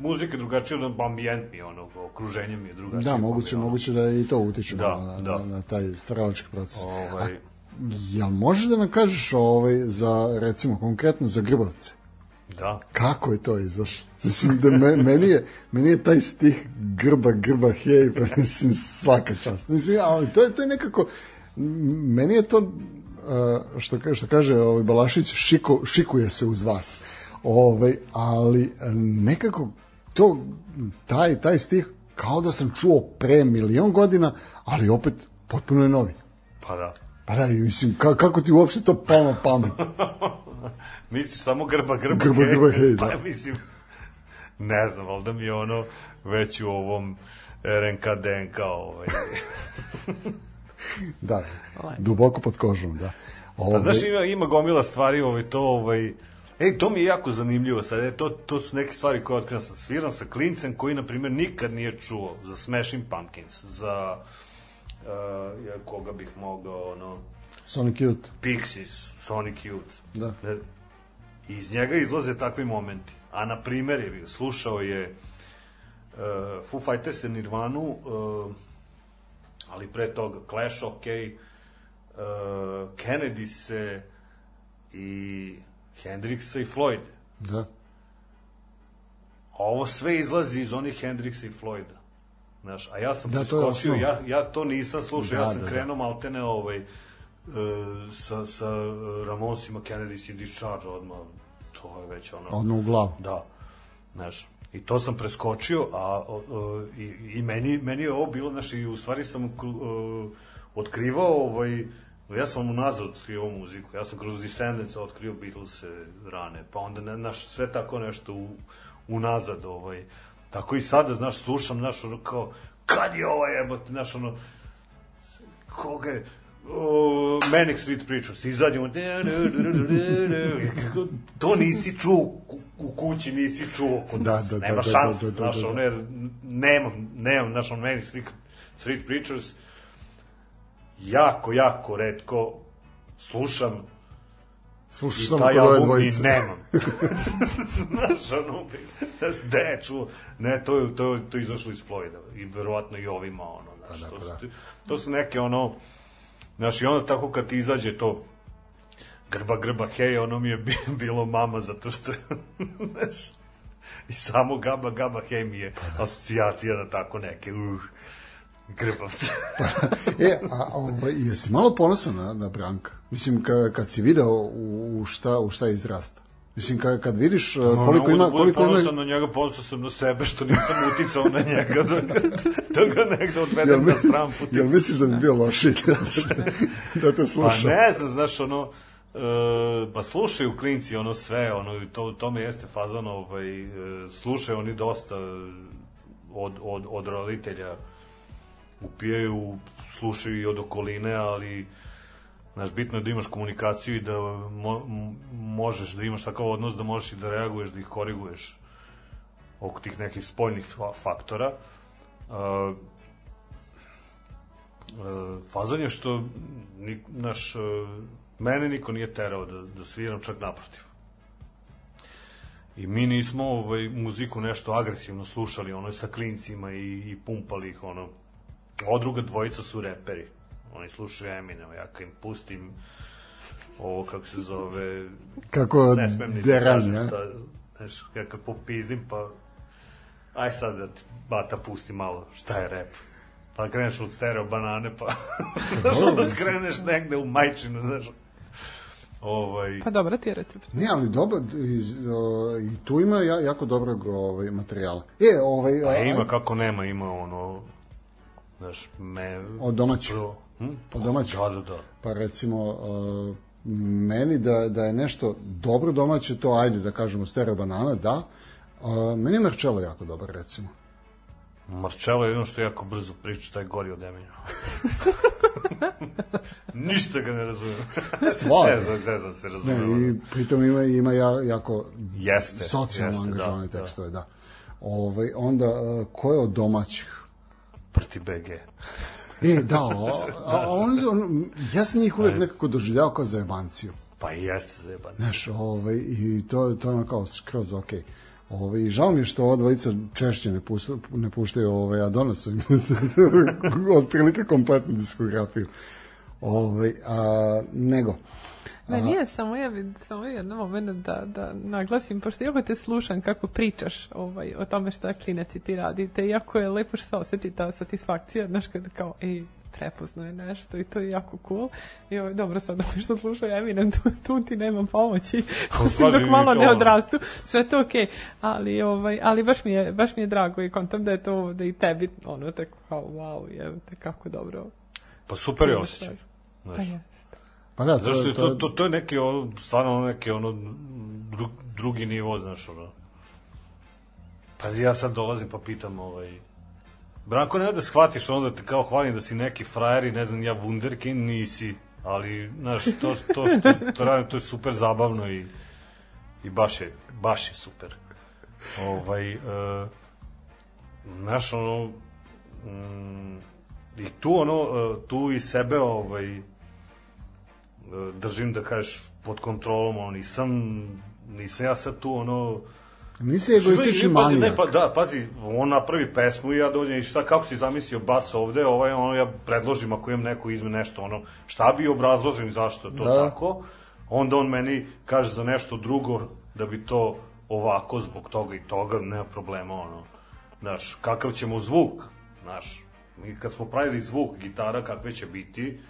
muzika je drugačija od ambijent mi ono okruženje mi je drugačije Da, moguće, ono, moguće da i to utiče Da, na, da. na, na taj stvaralački proces. ovaj, Jel možeš da nam kažeš ovaj, za, recimo, konkretno za Grbavce? da Kako je to izašlo? Mislim da me, meni, je, meni je taj stih grba, grba, hej, pa mislim svaka čast. Mislim, ali to je, to je nekako, meni je to, uh, što, što kaže ovaj Balašić, šiko, šikuje se uz vas. Ovaj, ali uh, nekako to, taj, taj stih kao da sam čuo pre milion godina, ali opet potpuno je novi. pa da Pa da, mislim, ka, kako ti uopšte to palo na pamet? [LAUGHS] Misliš samo grba, grba, Grba, hej? grba, hej, da. Pa mislim, ne znam, ali da mi je ono već u ovom RNK DNK ovaj. [LAUGHS] Da, duboko pod kožom, da. Ovaj, A znaš, ima, ima gomila stvari, ovaj, to, ovaj, Ej, to mi je jako zanimljivo sad, e, to, to su neke stvari koje otkrivam sam. Sviram sa klincem koji, na primjer, nikad nije čuo za Smashing Pumpkins, za uh, ja, koga bih mogao, ono, Sonic Youth. Pixies, Sonic Youth. Da. Ne, iz njega izlaze takvi momenti. A na primer je bio, slušao je uh, Foo Fighters i Nirvanu, uh, ali pre toga Clash, ok, uh, Kennedy se i Hendrixa i Floyd. Da. A ovo sve izlazi iz onih Hendrixa i Floyda. Znaš, a ja sam Da, preskočio, ja, ja to nisam slušao, Da, ja sam da, da. krenuo maltene ovaj, e, sa, sa Ramosima, Kennedy si Discharge odmah, to je već ono... Odmah u glavu. Da, znaš, i to sam preskočio, a o, o, i, i meni, meni je ovo bilo, znaš, i u stvari sam o, otkrivao ovaj, Ja sam unazad otkrio ovu muziku, ja sam kroz Descendants otkrio Beatles rane, pa onda, ne, znaš, sve tako nešto u, unazad, ovaj, tako i sada, znaš, slušam, znaš, ono kao, kad je ovo jebote, znaš, ono, koga je, o, Manic Street Preachers, izađemo, to nisi čuo u, kući, nisi čuo. Kod Da, da, da, nema da, da, šanse, da, da, znaš, da, da. ono, jer nemam, nemam, znaš, ono, Manic Street, Street Preachers, jako, jako redko slušam Slušaš samo kod ove album i dvojice. nemam. [LAUGHS] znaš, ono, znaš, gde čuo? Ne, to je, to, je, to je izašlo iz Florida i verovatno i ovima, ono, znaš, Pa da, to, pa su, da. to su neke, ono, znaš, i onda tako kad ti izađe to, grba, grba, hej, ono mi je bi- [LAUGHS] bilo mama, zato što, [LAUGHS] znaš, i samo gaba, gaba, hej mi je Pa asocijacija na tako neke, uh, grbavce. [LAUGHS] E, a ovaj, jesi malo ponosan na, na Branka? Mislim, ka, kad si video u, u, šta, u šta je izrasta? Mislim, kad, kad vidiš uh, koliko ima... Koliko ponosan ima... na njega, ponosan sam na sebe, što nisam uticao na njega, da da ga negde odvedem na stran putica. jel misliš da bi bio lošiji [LAUGHS] da te Pa sluša? ne znam, znaš, ono, e, pa slušaju klinci ono sve, ono, i to, to me jeste fazan, ovaj, e, slušaju oni dosta od, od, od roditelja, upijaju, slušaju i od okoline, ali Znaš, bitno je da imaš komunikaciju i da mo, možeš, da imaš takav odnos da možeš i da reaguješ, da ih koriguješ oko tih nekih spoljnih fa- faktora. Uh, uh, fazon je što ni, naš, uh, mene niko nije terao da, da sviram, čak naprotiv. I mi nismo ovaj, muziku nešto agresivno slušali, ono sa klincima i, i pumpali ih, ono. Ova druga dvojica su reperi. Oni slušaju Eminem, ja kad im pustim ovo, kako se zove, Kako ne smem ni da deranje, kažem a? šta, znaš, ja kad popizdim, pa aj sad da ti bata pusti malo šta je rap. Pa kreneš od stereo banane, pa [LAUGHS] znaš, onda skreneš negde u majčinu, znaš. Ovaj, Pa dobro ti je recept. Ne, ali dobro, iz, o, i tu ima ja, jako dobrog ovaj, materijala. E, ovaj, pa a- ima kako nema, ima ono, znaš, me... Od domaćih? Pro, hm? Od domaćih? Da, da, da. pa recimo uh, meni da, da je nešto dobro domaće, to ajde da kažemo stereo banana, da. Uh, meni je Marcello jako dobar, recimo. Marcello je jedno što jako brzo priča, taj gori od Eminja. [LAUGHS] Ništa ga ne razumijem. Stvarno? ne znam, zezam se Ne, razumijem. i pritom ima, ima ja, jako Jeste, socijalno jeste, angažovane da, da. tekstove, da. Ovaj, onda, uh, ko je od domaćih? Prti BG. [LAUGHS] E, da, a, a on, on, ja sam njih uvek nekako doživljavao kao zajebanciju. Pa i jeste zajeban. Znaš, ovaj, i to, to je ono kao skroz ok. Ovaj, i žao mi je što ova dvojica češće ne, pušta, ne puštaju ovaj, a donose im [LAUGHS] otprilike kompletnu diskografiju. Ovaj, a, nego, Ne, nije samo ja vid, samo jedan moment da, da naglasim, pošto jako te slušam kako pričaš ovaj, o tome šta klineci ti radite, jako je lepo što se osjeti ta satisfakcija, znaš, kada kao, ej, prepoznao je nešto i to je jako cool. I ovaj, dobro, sad ovo što slušaju Eminem, tu, tu ti nema pomoći, [LAUGHS] osim pazi, dok malo ne odrastu, sve to okej, ali, ovaj, ali baš, mi je, baš mi je drago i kontam da je to, da i tebi, ono, tako kao, wow, je, kako dobro. Pa super je osjećaj. Pa Znaš. Pa da, to, Zašto je to, to, to, je neki ono, stvarno neki ono dru, drugi nivo, znaš, ono. Pazi, ja sad dolazim pa pitam, ovaj, Branko, ne da shvatiš onda te kao hvalim da si neki frajer i ne znam ja wunderkind, nisi, ali, znaš, to, to što to radim, to je super zabavno i, i baš je, baš je super. Ovaj, uh, znaš, ono, mm, i tu ono, uh, tu i sebe, ovaj, držim da kažeš pod kontrolom, ono, nisam, nisam ja sad tu, ono, nisi egoistični manijak. Ne, pa, da, pazi, on napravi pesmu i ja dođem i šta, kako si zamislio bas ovde, ovaj, ono, ja predložim ako imam neko izme nešto, ono, šta bi obrazložim zašto je to Da. tako, onda on meni kaže za nešto drugo da bi to ovako, zbog toga i toga, nema problema, ono, znaš, kakav ćemo zvuk, znaš, mi kad smo pravili zvuk gitara kakve će biti,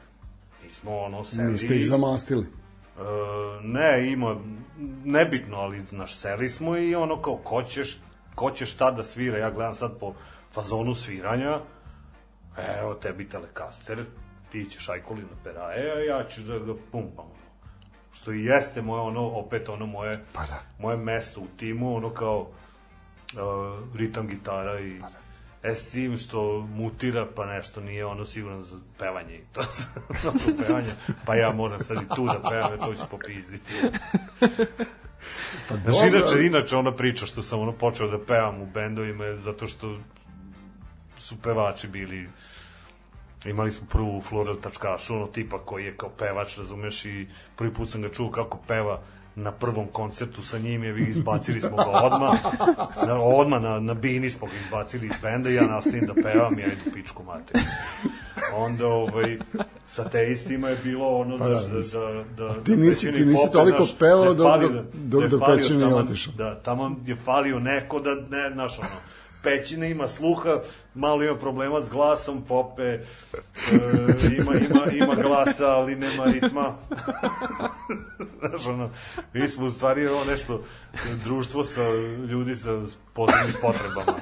mi smo, ono, seli... Niste ih zamastili. E, ne, ima, nebitno, ali, znaš, seli smo i ono kao, ko će, ko će šta da svira, ja gledam sad po fazonu sviranja, evo tebi telekaster, ti ćeš ajkuli na peraje, a ja ću da ga pumpam. Što i jeste moje ono, opet ono moje, Pa da. moje mesto u timu, ono kao uh, ritam gitara i E s tim što mutira pa nešto nije ono sigurno za pevanje i [LAUGHS] to za pevanje, pa ja moram sad i tu da pevam, to ću popizditi. Pa Znaš, inače, inače ona priča što sam ono počeo da pevam u bendovima je zato što su pevači bili imali smo prvu Floral Tačkašu, ono tipa koji je kao pevač, razumeš, i prvi put sam ga čuo kako peva na prvom koncertu sa njim je, vi izbacili smo ga odmah, na, odmah na, na bini smo ga izbacili iz benda ja nastavim da pevam ja idu pičku mater. Onda, ovaj, sa teistima je bilo ono da, Pa da, da, da, da, ti nisi- da ti nisi toliko pevao da je dok- falio- dok- da dok- otišao. Da, tamo je falio neko da, ne, znaš, ono, Pećina ima sluha, malo ima problema s glasom, Pope e, ima, ima, ima glasa, ali nema ritma. [LAUGHS] znaš, ono, mi smo u stvari ovo nešto društvo sa ljudi sa posebnim potrebama.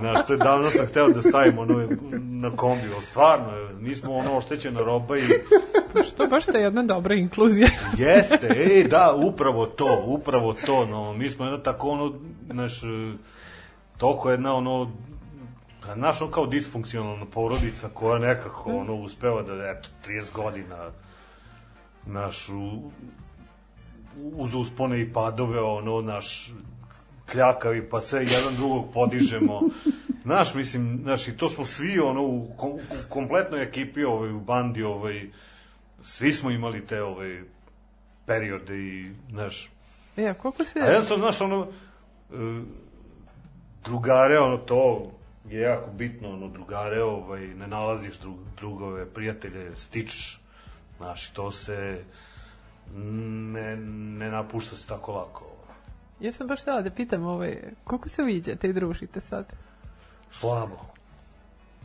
Znaš, to je davno sam hteo da stavim ono na kombi, ali stvarno, mi smo ono oštećena roba i Što baš te jedna dobra inkluzija. [LAUGHS] Jeste, ej, da, upravo to, upravo to, no, mi smo jedna tako, ono, naš, e, toliko jedna, ono, a naš, ono, kao disfunkcionalna porodica koja nekako, ono, uspeva da, eto, 30 godina, naš, u, uz uspone i padove, ono, naš, kljakavi, pa sve jedan drugog podižemo. [LAUGHS] Znaš, mislim, znaš, i to smo svi, ono, u, u kompletnoj ekipi, ovaj, u bandi, ovaj, svi smo imali te, ovaj, periode i, znaš, E, a koliko se... a ja sam, znaš, ono, e, drugare, ono, to je jako bitno, ono, drugare, ovaj, ne nalaziš drug, drugove, prijatelje, stičeš, znaš, to se ne, ne napušta se tako lako. Ja sam baš htjela da pitam, ovaj, koliko se viđate i družite sad? Slabo.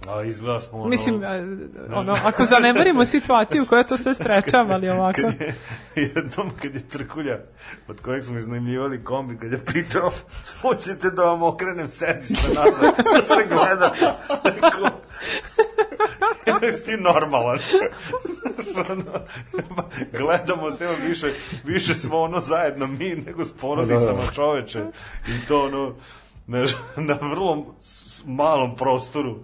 A izgleda smo, ono... Mislim, a, ono, ako zanemarimo situaciju koja to sve sprečava, ali ovako... kad je, jednom kad je Trkulja, od kojeg smo iznajmljivali kombi, kad je pitao, hoćete da vam okrenem sedište nazad, da se gleda. Rekao, jesi ti normalan? Gledamo se, više, više smo ono zajedno mi nego s porodicama čoveče. I to ono, na, na vrlo malom prostoru,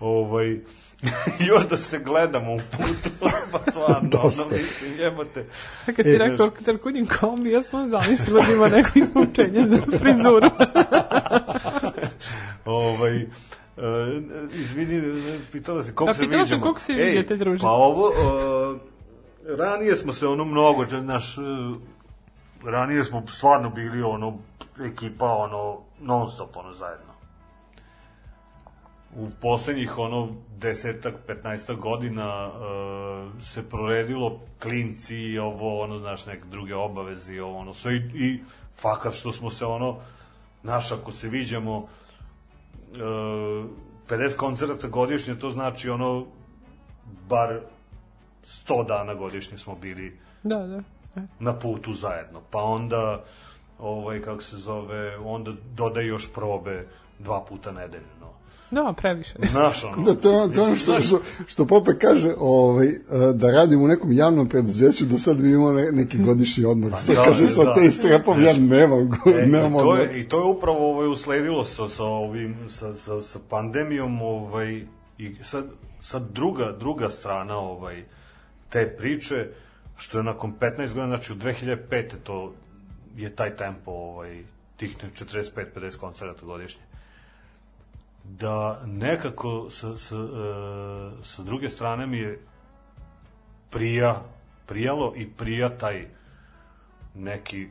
ovaj, [LAUGHS] još da se gledamo u putu, [LAUGHS] pa stvarno, ono, mislim, jebote. Kad ti rekao Trkunin kombi, ja sam zamislila da ima neko ispučenje za frizuru. [LAUGHS] ovaj, e, izvini, pitala se koliko A se pitala sam viđamo. koliko se Ej, viđate, druže. Pa ovo, e, ranije smo se ono mnogo, naš, e, ranije smo stvarno bili ono, ekipa, ono, non stop, ono, zajedno. U poslednjih, ono, desetak, petnaestak godina e, se proredilo klinci i ovo, ono, znaš, neke druge obaveze i ovo, ono, sve i, i fakat što smo se, ono, naš, ako se viđamo, e, 50 koncerta godišnje, to znači ono bar 100 dana godišnje smo bili da, da. na putu zajedno. Pa onda ovaj kako se zove, onda dodaj još probe dva puta nedeljno. Da, previše. Znaš ono. Da, to, to je ono što, što, što Pope kaže, ovaj, e, da radim u nekom javnom preduzeću, do sad bi imao ne, neki godišnji odmor. Sad da, kaže, da, sa da. te strepom, ja nemam, go- E, nemam i, to odmor. je, I to je upravo ovaj, usledilo sa, sa, ovim, sa, sa, sa pandemijom ovaj, i sad, sad druga, druga strana ovaj, te priče, što je nakon 15 godina, znači u 2005. to je taj tempo ovaj, tih 45-50 koncerta godišnje da nekako sa, sa, e, sa druge strane mi je prija, prijalo i prija taj neki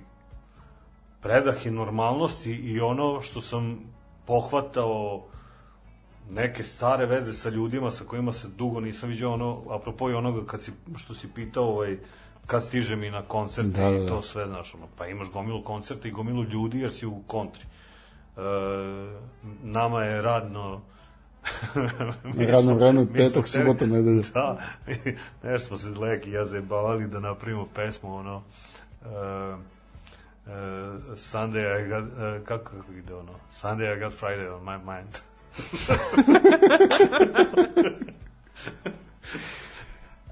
predah i normalnost i, ono što sam pohvatao neke stare veze sa ljudima sa kojima se dugo nisam viđao ono apropo i onoga kad si što si pitao ovaj kad stiže mi na koncerte Da, da, i da. to sve znaš ono pa imaš gomilu koncerta i gomilu ljudi jer si u kontri nama je radno mi Radno vreme, petak, hteli- subota, nedelja. Da, [LAUGHS] nešto smo se Leki i ja zajebavali da napravimo pesmu, ono, uh, uh, Sunday I got, uh, kako, kako ide ono, Sunday I got Friday on my mind. [LAUGHS]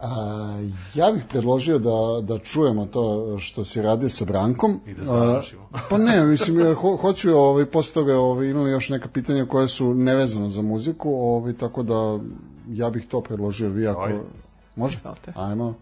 A, ja bih predložio da, da čujemo to što se radi sa Brankom. I da završimo. A, pa ne, mislim, ja ho, hoću, ovaj, posle toga ovaj, imam još neka pitanja koja su nevezano za muziku, ovaj, tako da ja bih to predložio vi ako... Može? Ajmo.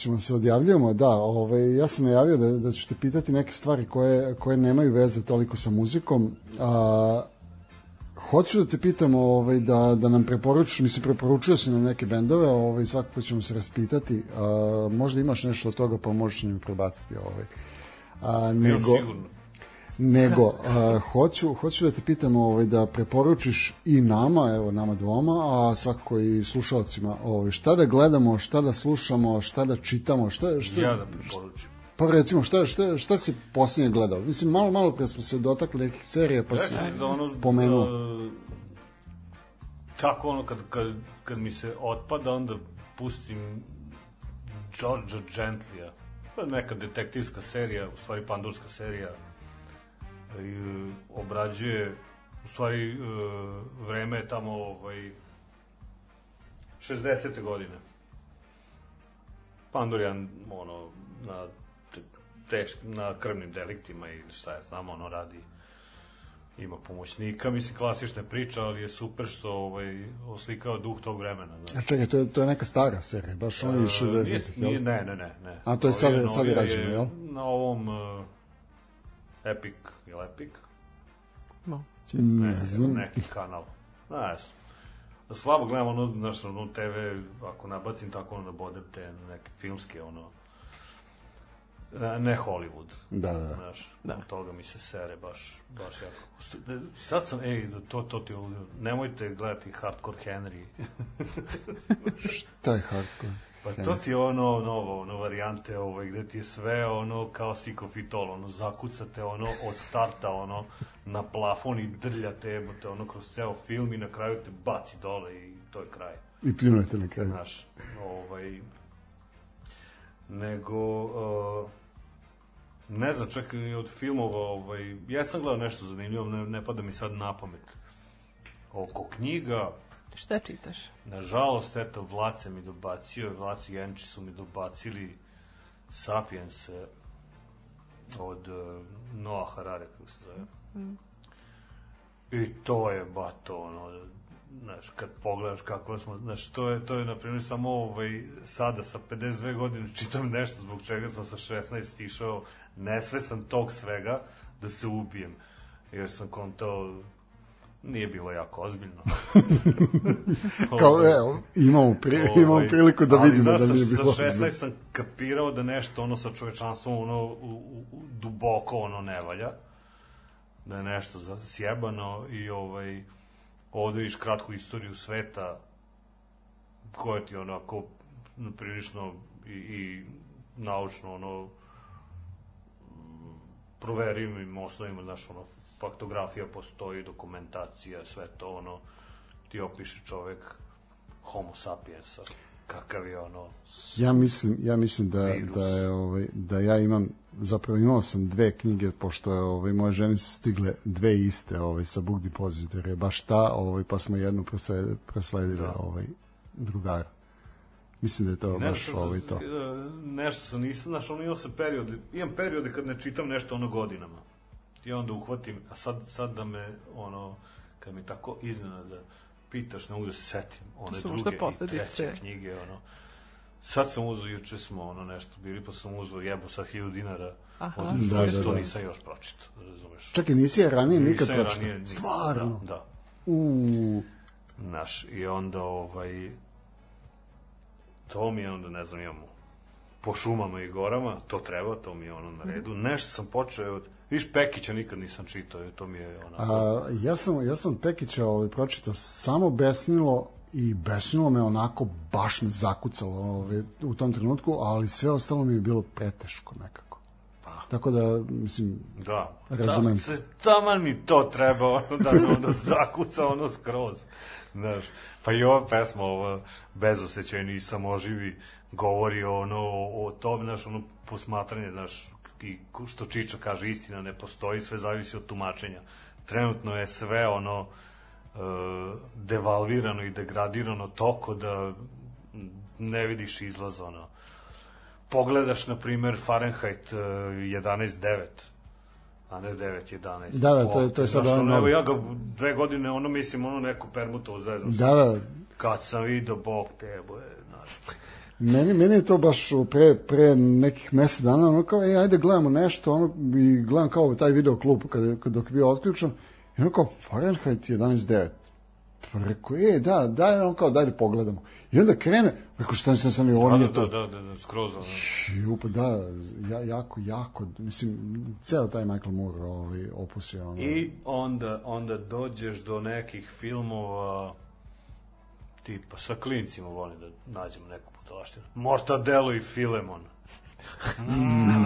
Hoćemo da se odjavljujemo? Da, ovaj, ja sam najavio da, da ću te pitati neke stvari koje, koje nemaju veze toliko sa muzikom. A, hoću da te pitam ovaj, da, da nam preporučiš, mislim preporučio si nam neke bendove, ovaj, svakako ćemo se raspitati. A, možda imaš nešto od toga pa možeš mi prebaciti. Ovaj. A, nego, sigurno. Nego a, hoću, hoću da te pitam ovaj, da preporučiš i nama, evo nama dvoma, a svakako i slušalcima, ovaj, šta da gledamo, šta da slušamo, šta da čitamo, šta, šta, Ja da preporučim. pa recimo šta, šta, šta si posljednje gledao? Mislim, malo, malo pre smo se dotakli nekih serija, pa si da ono, pomenuo. tako ono, kad, kad, kad mi se otpada, onda pustim Georgia Gentlya. Neka detektivska serija, u stvari pandurska serija. I, obrađuje u stvari, e, vreme je tamo, ovaj, 60. godine. Pandurian, ono, na, te- tešk, na krvnim deliktima i šta ja znam, ono radi ima pomoćnika, mislim klasična priča, ali je super što ovaj, oslikao duh tog vremena. A Znaš. čekaj, to je, to je neka stara serija, baš ono iz E, 60-ih, nije- jel? Ne, ne, ne, ne. A to je Ovo sad- sad je rađeno, jel? Na ovom uh, Epic, je li Epic? No. Ne Ne, znam. neki kanal. Znaš, slabo gledam ono, znaš, ono TV, ako nabacim tako ono bodem te neke filmske, ono, e, ne Hollywood. Da, da, da. Znaš, Da. od toga mi se sere baš, baš jako. Da- Sad sam, ej, da to, to ti ovdje, nemojte gledati Hardcore Henry. [LAUGHS] Šta je hardcore? Pa to ti je ono, novo, ono varijante ovaj, gde ti je sve ono kao sikofitol, ono zakucate ono od starta ono na plafon i drljate jebote ono kroz ceo film i na kraju te baci dole i to je kraj. I pljunete na kraju. Znaš, ovaj, nego, uh, ne znam, čak i od filmova, ovaj, ja sam gledao nešto zanimljivo, ne, ne pada mi sad na pamet. Oko knjiga, Šta čitaš? Nažalost, eto, Vlace mi dobacio, Vlaci Janči su mi dobacili Sapiens od uh, Noah Harare, kako se zove. I to je, bato, ono, znaš, kad pogledaš kako smo, znaš, to je, to je, na primjer, samo ovaj, sada sa 52 godine čitam nešto zbog čega sam sa 16 išao nesvesan tog svega da se ubijem. Jer sam kontao, nije bilo jako ozbiljno. [LAUGHS] Kao, Ovaj, evo, imamo, pri, ovaj, imamo priliku da ali, vidimo znaš, da nije bilo. Sa 16 sam kapirao da nešto ono sa čovečanstvom ono u, u, u, duboko ono ne valja. Da je nešto sjebano i ovaj ovde vidiš kratku istoriju sveta koja ti onako prilično i, i naučno ono proverivim osnovima, znaš, ono, faktografija postoji, dokumentacija, sve to, ono, ti opiše čovek homo sapiensa, kakav je ono, Ja mislim, ja mislim da, Virus. da, je, ovaj, da ja imam, zapravo imao sam dve knjige, pošto je, ovaj, moje ženi su stigle dve iste ovaj, sa Book Depository, baš ta, ovaj, pa smo jednu prosledili, prosledili ovaj, drugaru. Mislim da je to baš Nešto, ovaj, to. e, nešto sam nisam, znaš, ono imao sam periode, imam periode kad ne čitam nešto ono godinama. I onda uhvatim, a sad, sad da me, ono, kad mi tako iznenada pitaš, ne mogu da se setim, one druge i treće knjige, ono. Sad sam uzeo, juče smo ono nešto bili, pa sam uzeo jebo sa 1000 dinara. Aha. Od, Da, da, da, da, to da. nisam još pročitao, razumeš? Čekaj, nisi je ranije nikad pročitao? ranije nikad, Stvarno? Da, da. Uuu, Naš, i onda, ovaj, to mi je onda, ne znam, imamo po šumama i gorama, to treba, to mi je ono na redu. Nešto sam počeo od, viš Pekića nikad nisam čitao, to mi je onako, A, ja sam, ja sam Pekića ovaj, pročitao samo Besnilo i Besnilo me onako baš me zakucalo ovaj, u tom trenutku, ali sve ostalo mi je bilo preteško nekako. Pa. Tako da, mislim, da. razumem. Se, taman mi to treba, ono, da me ono zakuca ono skroz. Znaš, pa i ova pesma, ova bezosećajni i samoživi, govori ono, o, o tom, znaš, ono, posmatranje, znaš, i što Čiča kaže, istina ne postoji, sve zavisi od tumačenja. Trenutno je sve ono, e, devalvirano i degradirano toko da ne vidiš izlaz, ono. Pogledaš, na primer, Fahrenheit e, 11.9, a ne 9.11. Da, da, to je- to je sad ono Evo ja ga dve godine, ono, mislim, ono neku permutovo zezam. se. da, da, Kad sam vidio, bog te, boje, znaš. Meni, meni je to baš pre, pre nekih mesec dana, ono kao, ej, ajde gledamo nešto, ono, i gledam kao taj video klub kad, kad dok je bio otključan, i ono kao, Fahrenheit 11.9. Pa rekao, e, da, daj, ono kao, daj da pogledamo. I onda krene, rekao, šta sam sam, ovo Da, nije da, to. da, da, da, skroz, ono. Ju, pa da, ja, jako, jako, mislim, ceo taj Michael Moore ovaj, opus je ono... I onda, onda dođeš do nekih filmova tipa sa klincima volim da nađemo neku putalaštinu. Mortadelo i Filemon. Mm.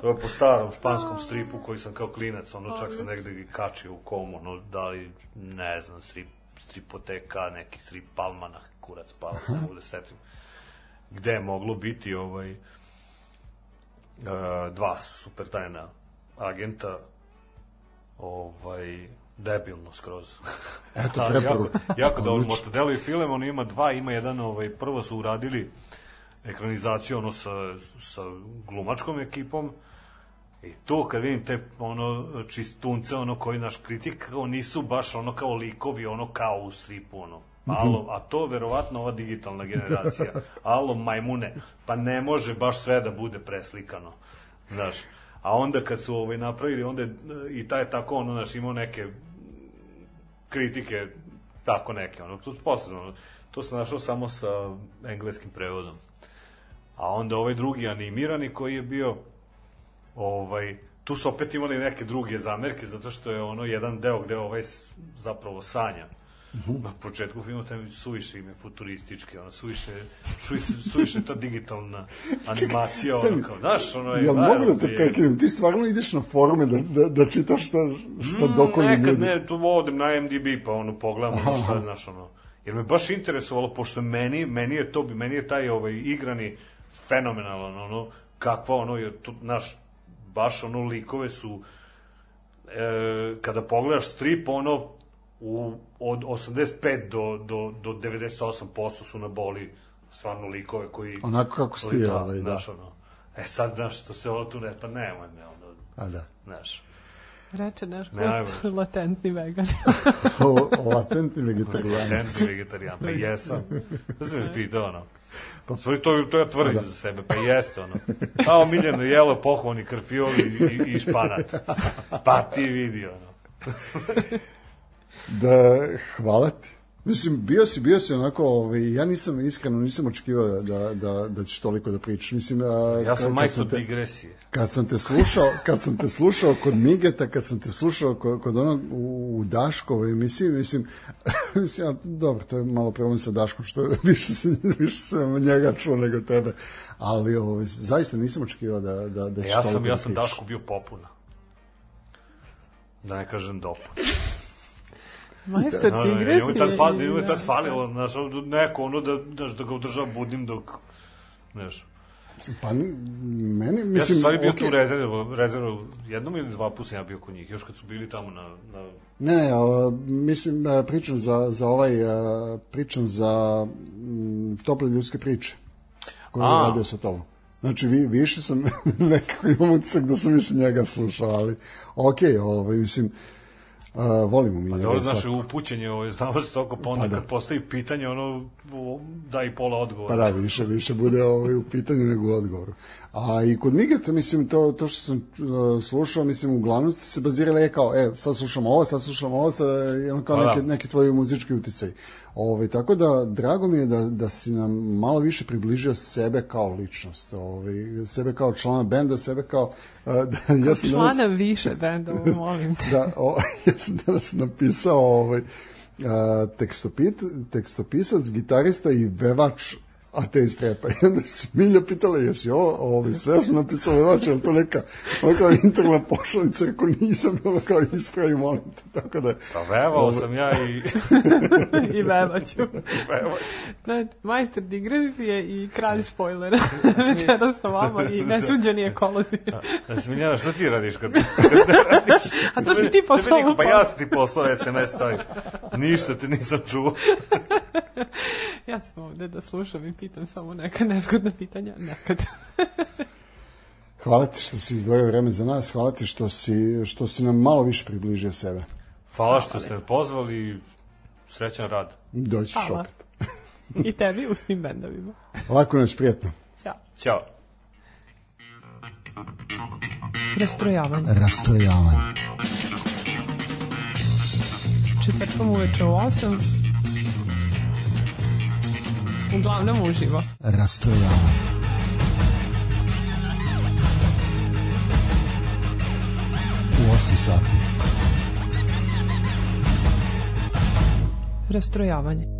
To je po starom španskom stripu koji sam kao klinac, ono čak sam negde kačio u komu, no da li, ne znam, strip, stripoteka, neki strip Palmana, kurac Palma, ne mogu da se setim. Gde je moglo biti ovaj, e, dva super tajna agenta ovaj, debilno skroz. [LAUGHS] Eto, Ali preporuka. Jako, jako dobro. Mortadelo i Filemon ima dva, ima jedan, ovaj, prvo su uradili ekranizaciju ono sa, sa glumačkom ekipom i to kad vidim te ono čistunce ono koji naš kritik kao nisu baš ono kao likovi ono kao u stripu ono Alo, a to verovatno ova digitalna generacija. [LAUGHS] Alo, majmune, pa ne može baš sve da bude preslikano. Znaš, a onda kad su ovaj napravili, onda je, i taj tako, ono, znaš, imao neke kritike, tako neke, ono, to posle, ono, to sam našao samo sa engleskim prevodom. A onda ovaj drugi animirani koji je bio, ovaj, tu su opet imali neke druge zamerke, zato što je ono jedan deo gde ovaj zapravo sanja. Na početku filma tam suviše ime futuristički, ono, suviše, suviše, suviše ta digitalna [LAUGHS] animacija, ono, kao, znaš, ono je... Jel mogu da te prekinem? Ti stvarno ideš na forume da, da, da čitaš šta, šta Mm, Nekad ljudi. ne, tu odem na MDB pa ono pogledam ono šta znaš, ono. Jer me baš interesovalo, pošto meni, meni je to, meni je taj ovaj, igrani fenomenalan, ono, kakva ono, je, tu, znaš, baš ono likove su, e, kada pogledaš strip, ono, u, od 85 do, do, do 98% su na boli stvarno likove koji... Onako kako si ti, da, ovaj, da. Znaš, ono, e sad, znaš, što se ovo tu ne, pa nemoj me, ono, A da. znaš. Reče naš Ne, gost, latentni vegan. [LAUGHS] O, latentni vegetarijan. Latentni vegetarijan, pa jesam. Da sam me pitao, ono. Pa stvari, to, to ja tvrdim za sebe, pa jeste, ono. A omiljeno jelo pohvalni krfiol i, i, i španat. Pa ti vidi, ono. [LAUGHS] Da, hvala ti. Mislim, bio si, bio si onako, ovaj, ja nisam, iskreno nisam očekivao da, da, da, da ćeš toliko da pričaš. Mislim, a, Ja sam majstor te- digresije. Kad sam te slušao, kad sam te slušao kod Migeta, kad sam te slušao kod, kod onog u, u Daškovoj emisiji, mislim, [LAUGHS] mislim, ja, dobro, to je malo problem sa Daškom, što [LAUGHS] više se, više sam njega čuo nego tebe, ali ovaj, zaista nisam očekivao da, da, da ćeš Ja toliko sam, da ja sam. Daško bio popuna. Da ne kažem dopun. Majstor No, no, njemu je digresije. tad, fal, i- njemu je da, tad falilo, znaš, neko, ono, da, znaš, da ga održava budnim dok, znaš, Pa meni, Ja sam mislim, stvari bio okej. tu rezervu, rezervu, jednom ili dva puta sam ja bio kod njih, još kad su bili tamo na, na Ne, ne, a, mislim, a, pričam za, za ovaj, a, pričam za m, tople ljudske priče koje je radio sa tobom. Znači, vi, više sam, [LAUGHS] nekako imam utisak da sam više njega slušao, ali okej, ovaj, mislim, a, volimo mi njega. Dobro, znaš, upućenje, ovaj, znamo se toliko, pa onda Pa da. kad postavi pitanje, ono, daj pola odgovora. Pa da, više, više bude ovaj, u pitanju nego u odgovoru. A i kod Migeta, mislim, to, to što sam uh, slušao, mislim, uglavnom ste se bazirali je kao, e, sad slušamo ovo, sad slušamo ovo, sad je ono kao Pa da. neki, neki tvoji muzički uticaj. Ovaj, tako da, drago mi je da, da si nam malo više približio sebe kao ličnost, ovaj, sebe kao člana benda, sebe kao... Uh, [LAUGHS] da, ja sam danas- Člana više bendova, molim te. [LAUGHS] da, o, [LAUGHS] ja sam danas napisao ovaj, a, tekstopit, tekstopisac, gitarista i vevač ateist repa. [LAUGHS] I onda se Milja pitala, jesi ovo, ovo sve sam napisao vevač, je li to neka, ono kao interna pošalica, ako nisam, ono kao ispravi, molim te, tako da, Pa vevao sam ja i [LAUGHS] I vevaću. [LAUGHS] vevao. Ne, majstor digresije i kralj spoilera. Večeras sa vama i nesuđeni ekolozi. Sam Miljana, šta ti radiš kad, kad radiš? A to si ti poslao niko, Pa posao. ja sam ti poslao SMS taj. Ništa te nisam čuo. Ja sam ovde da slušam i pitam samo neka nezgodna pitanja. Nekad. [LAUGHS] hvala ti što si izdvojio vreme za nas, hvala ti što si, što si nam malo više približio sebe. Hvala što ste pozvali srećan rad. Doći ćeš Hvala. opet. I tebi u svim bendovima. Lako nas, prijatno. Ćao. Ćao. Rastrojavanje. Rastrojavanje. Četvrtkom uveče u 8. Uglavnom uživo. Rastrojavanje. U 8 sati. Rastrojavanje.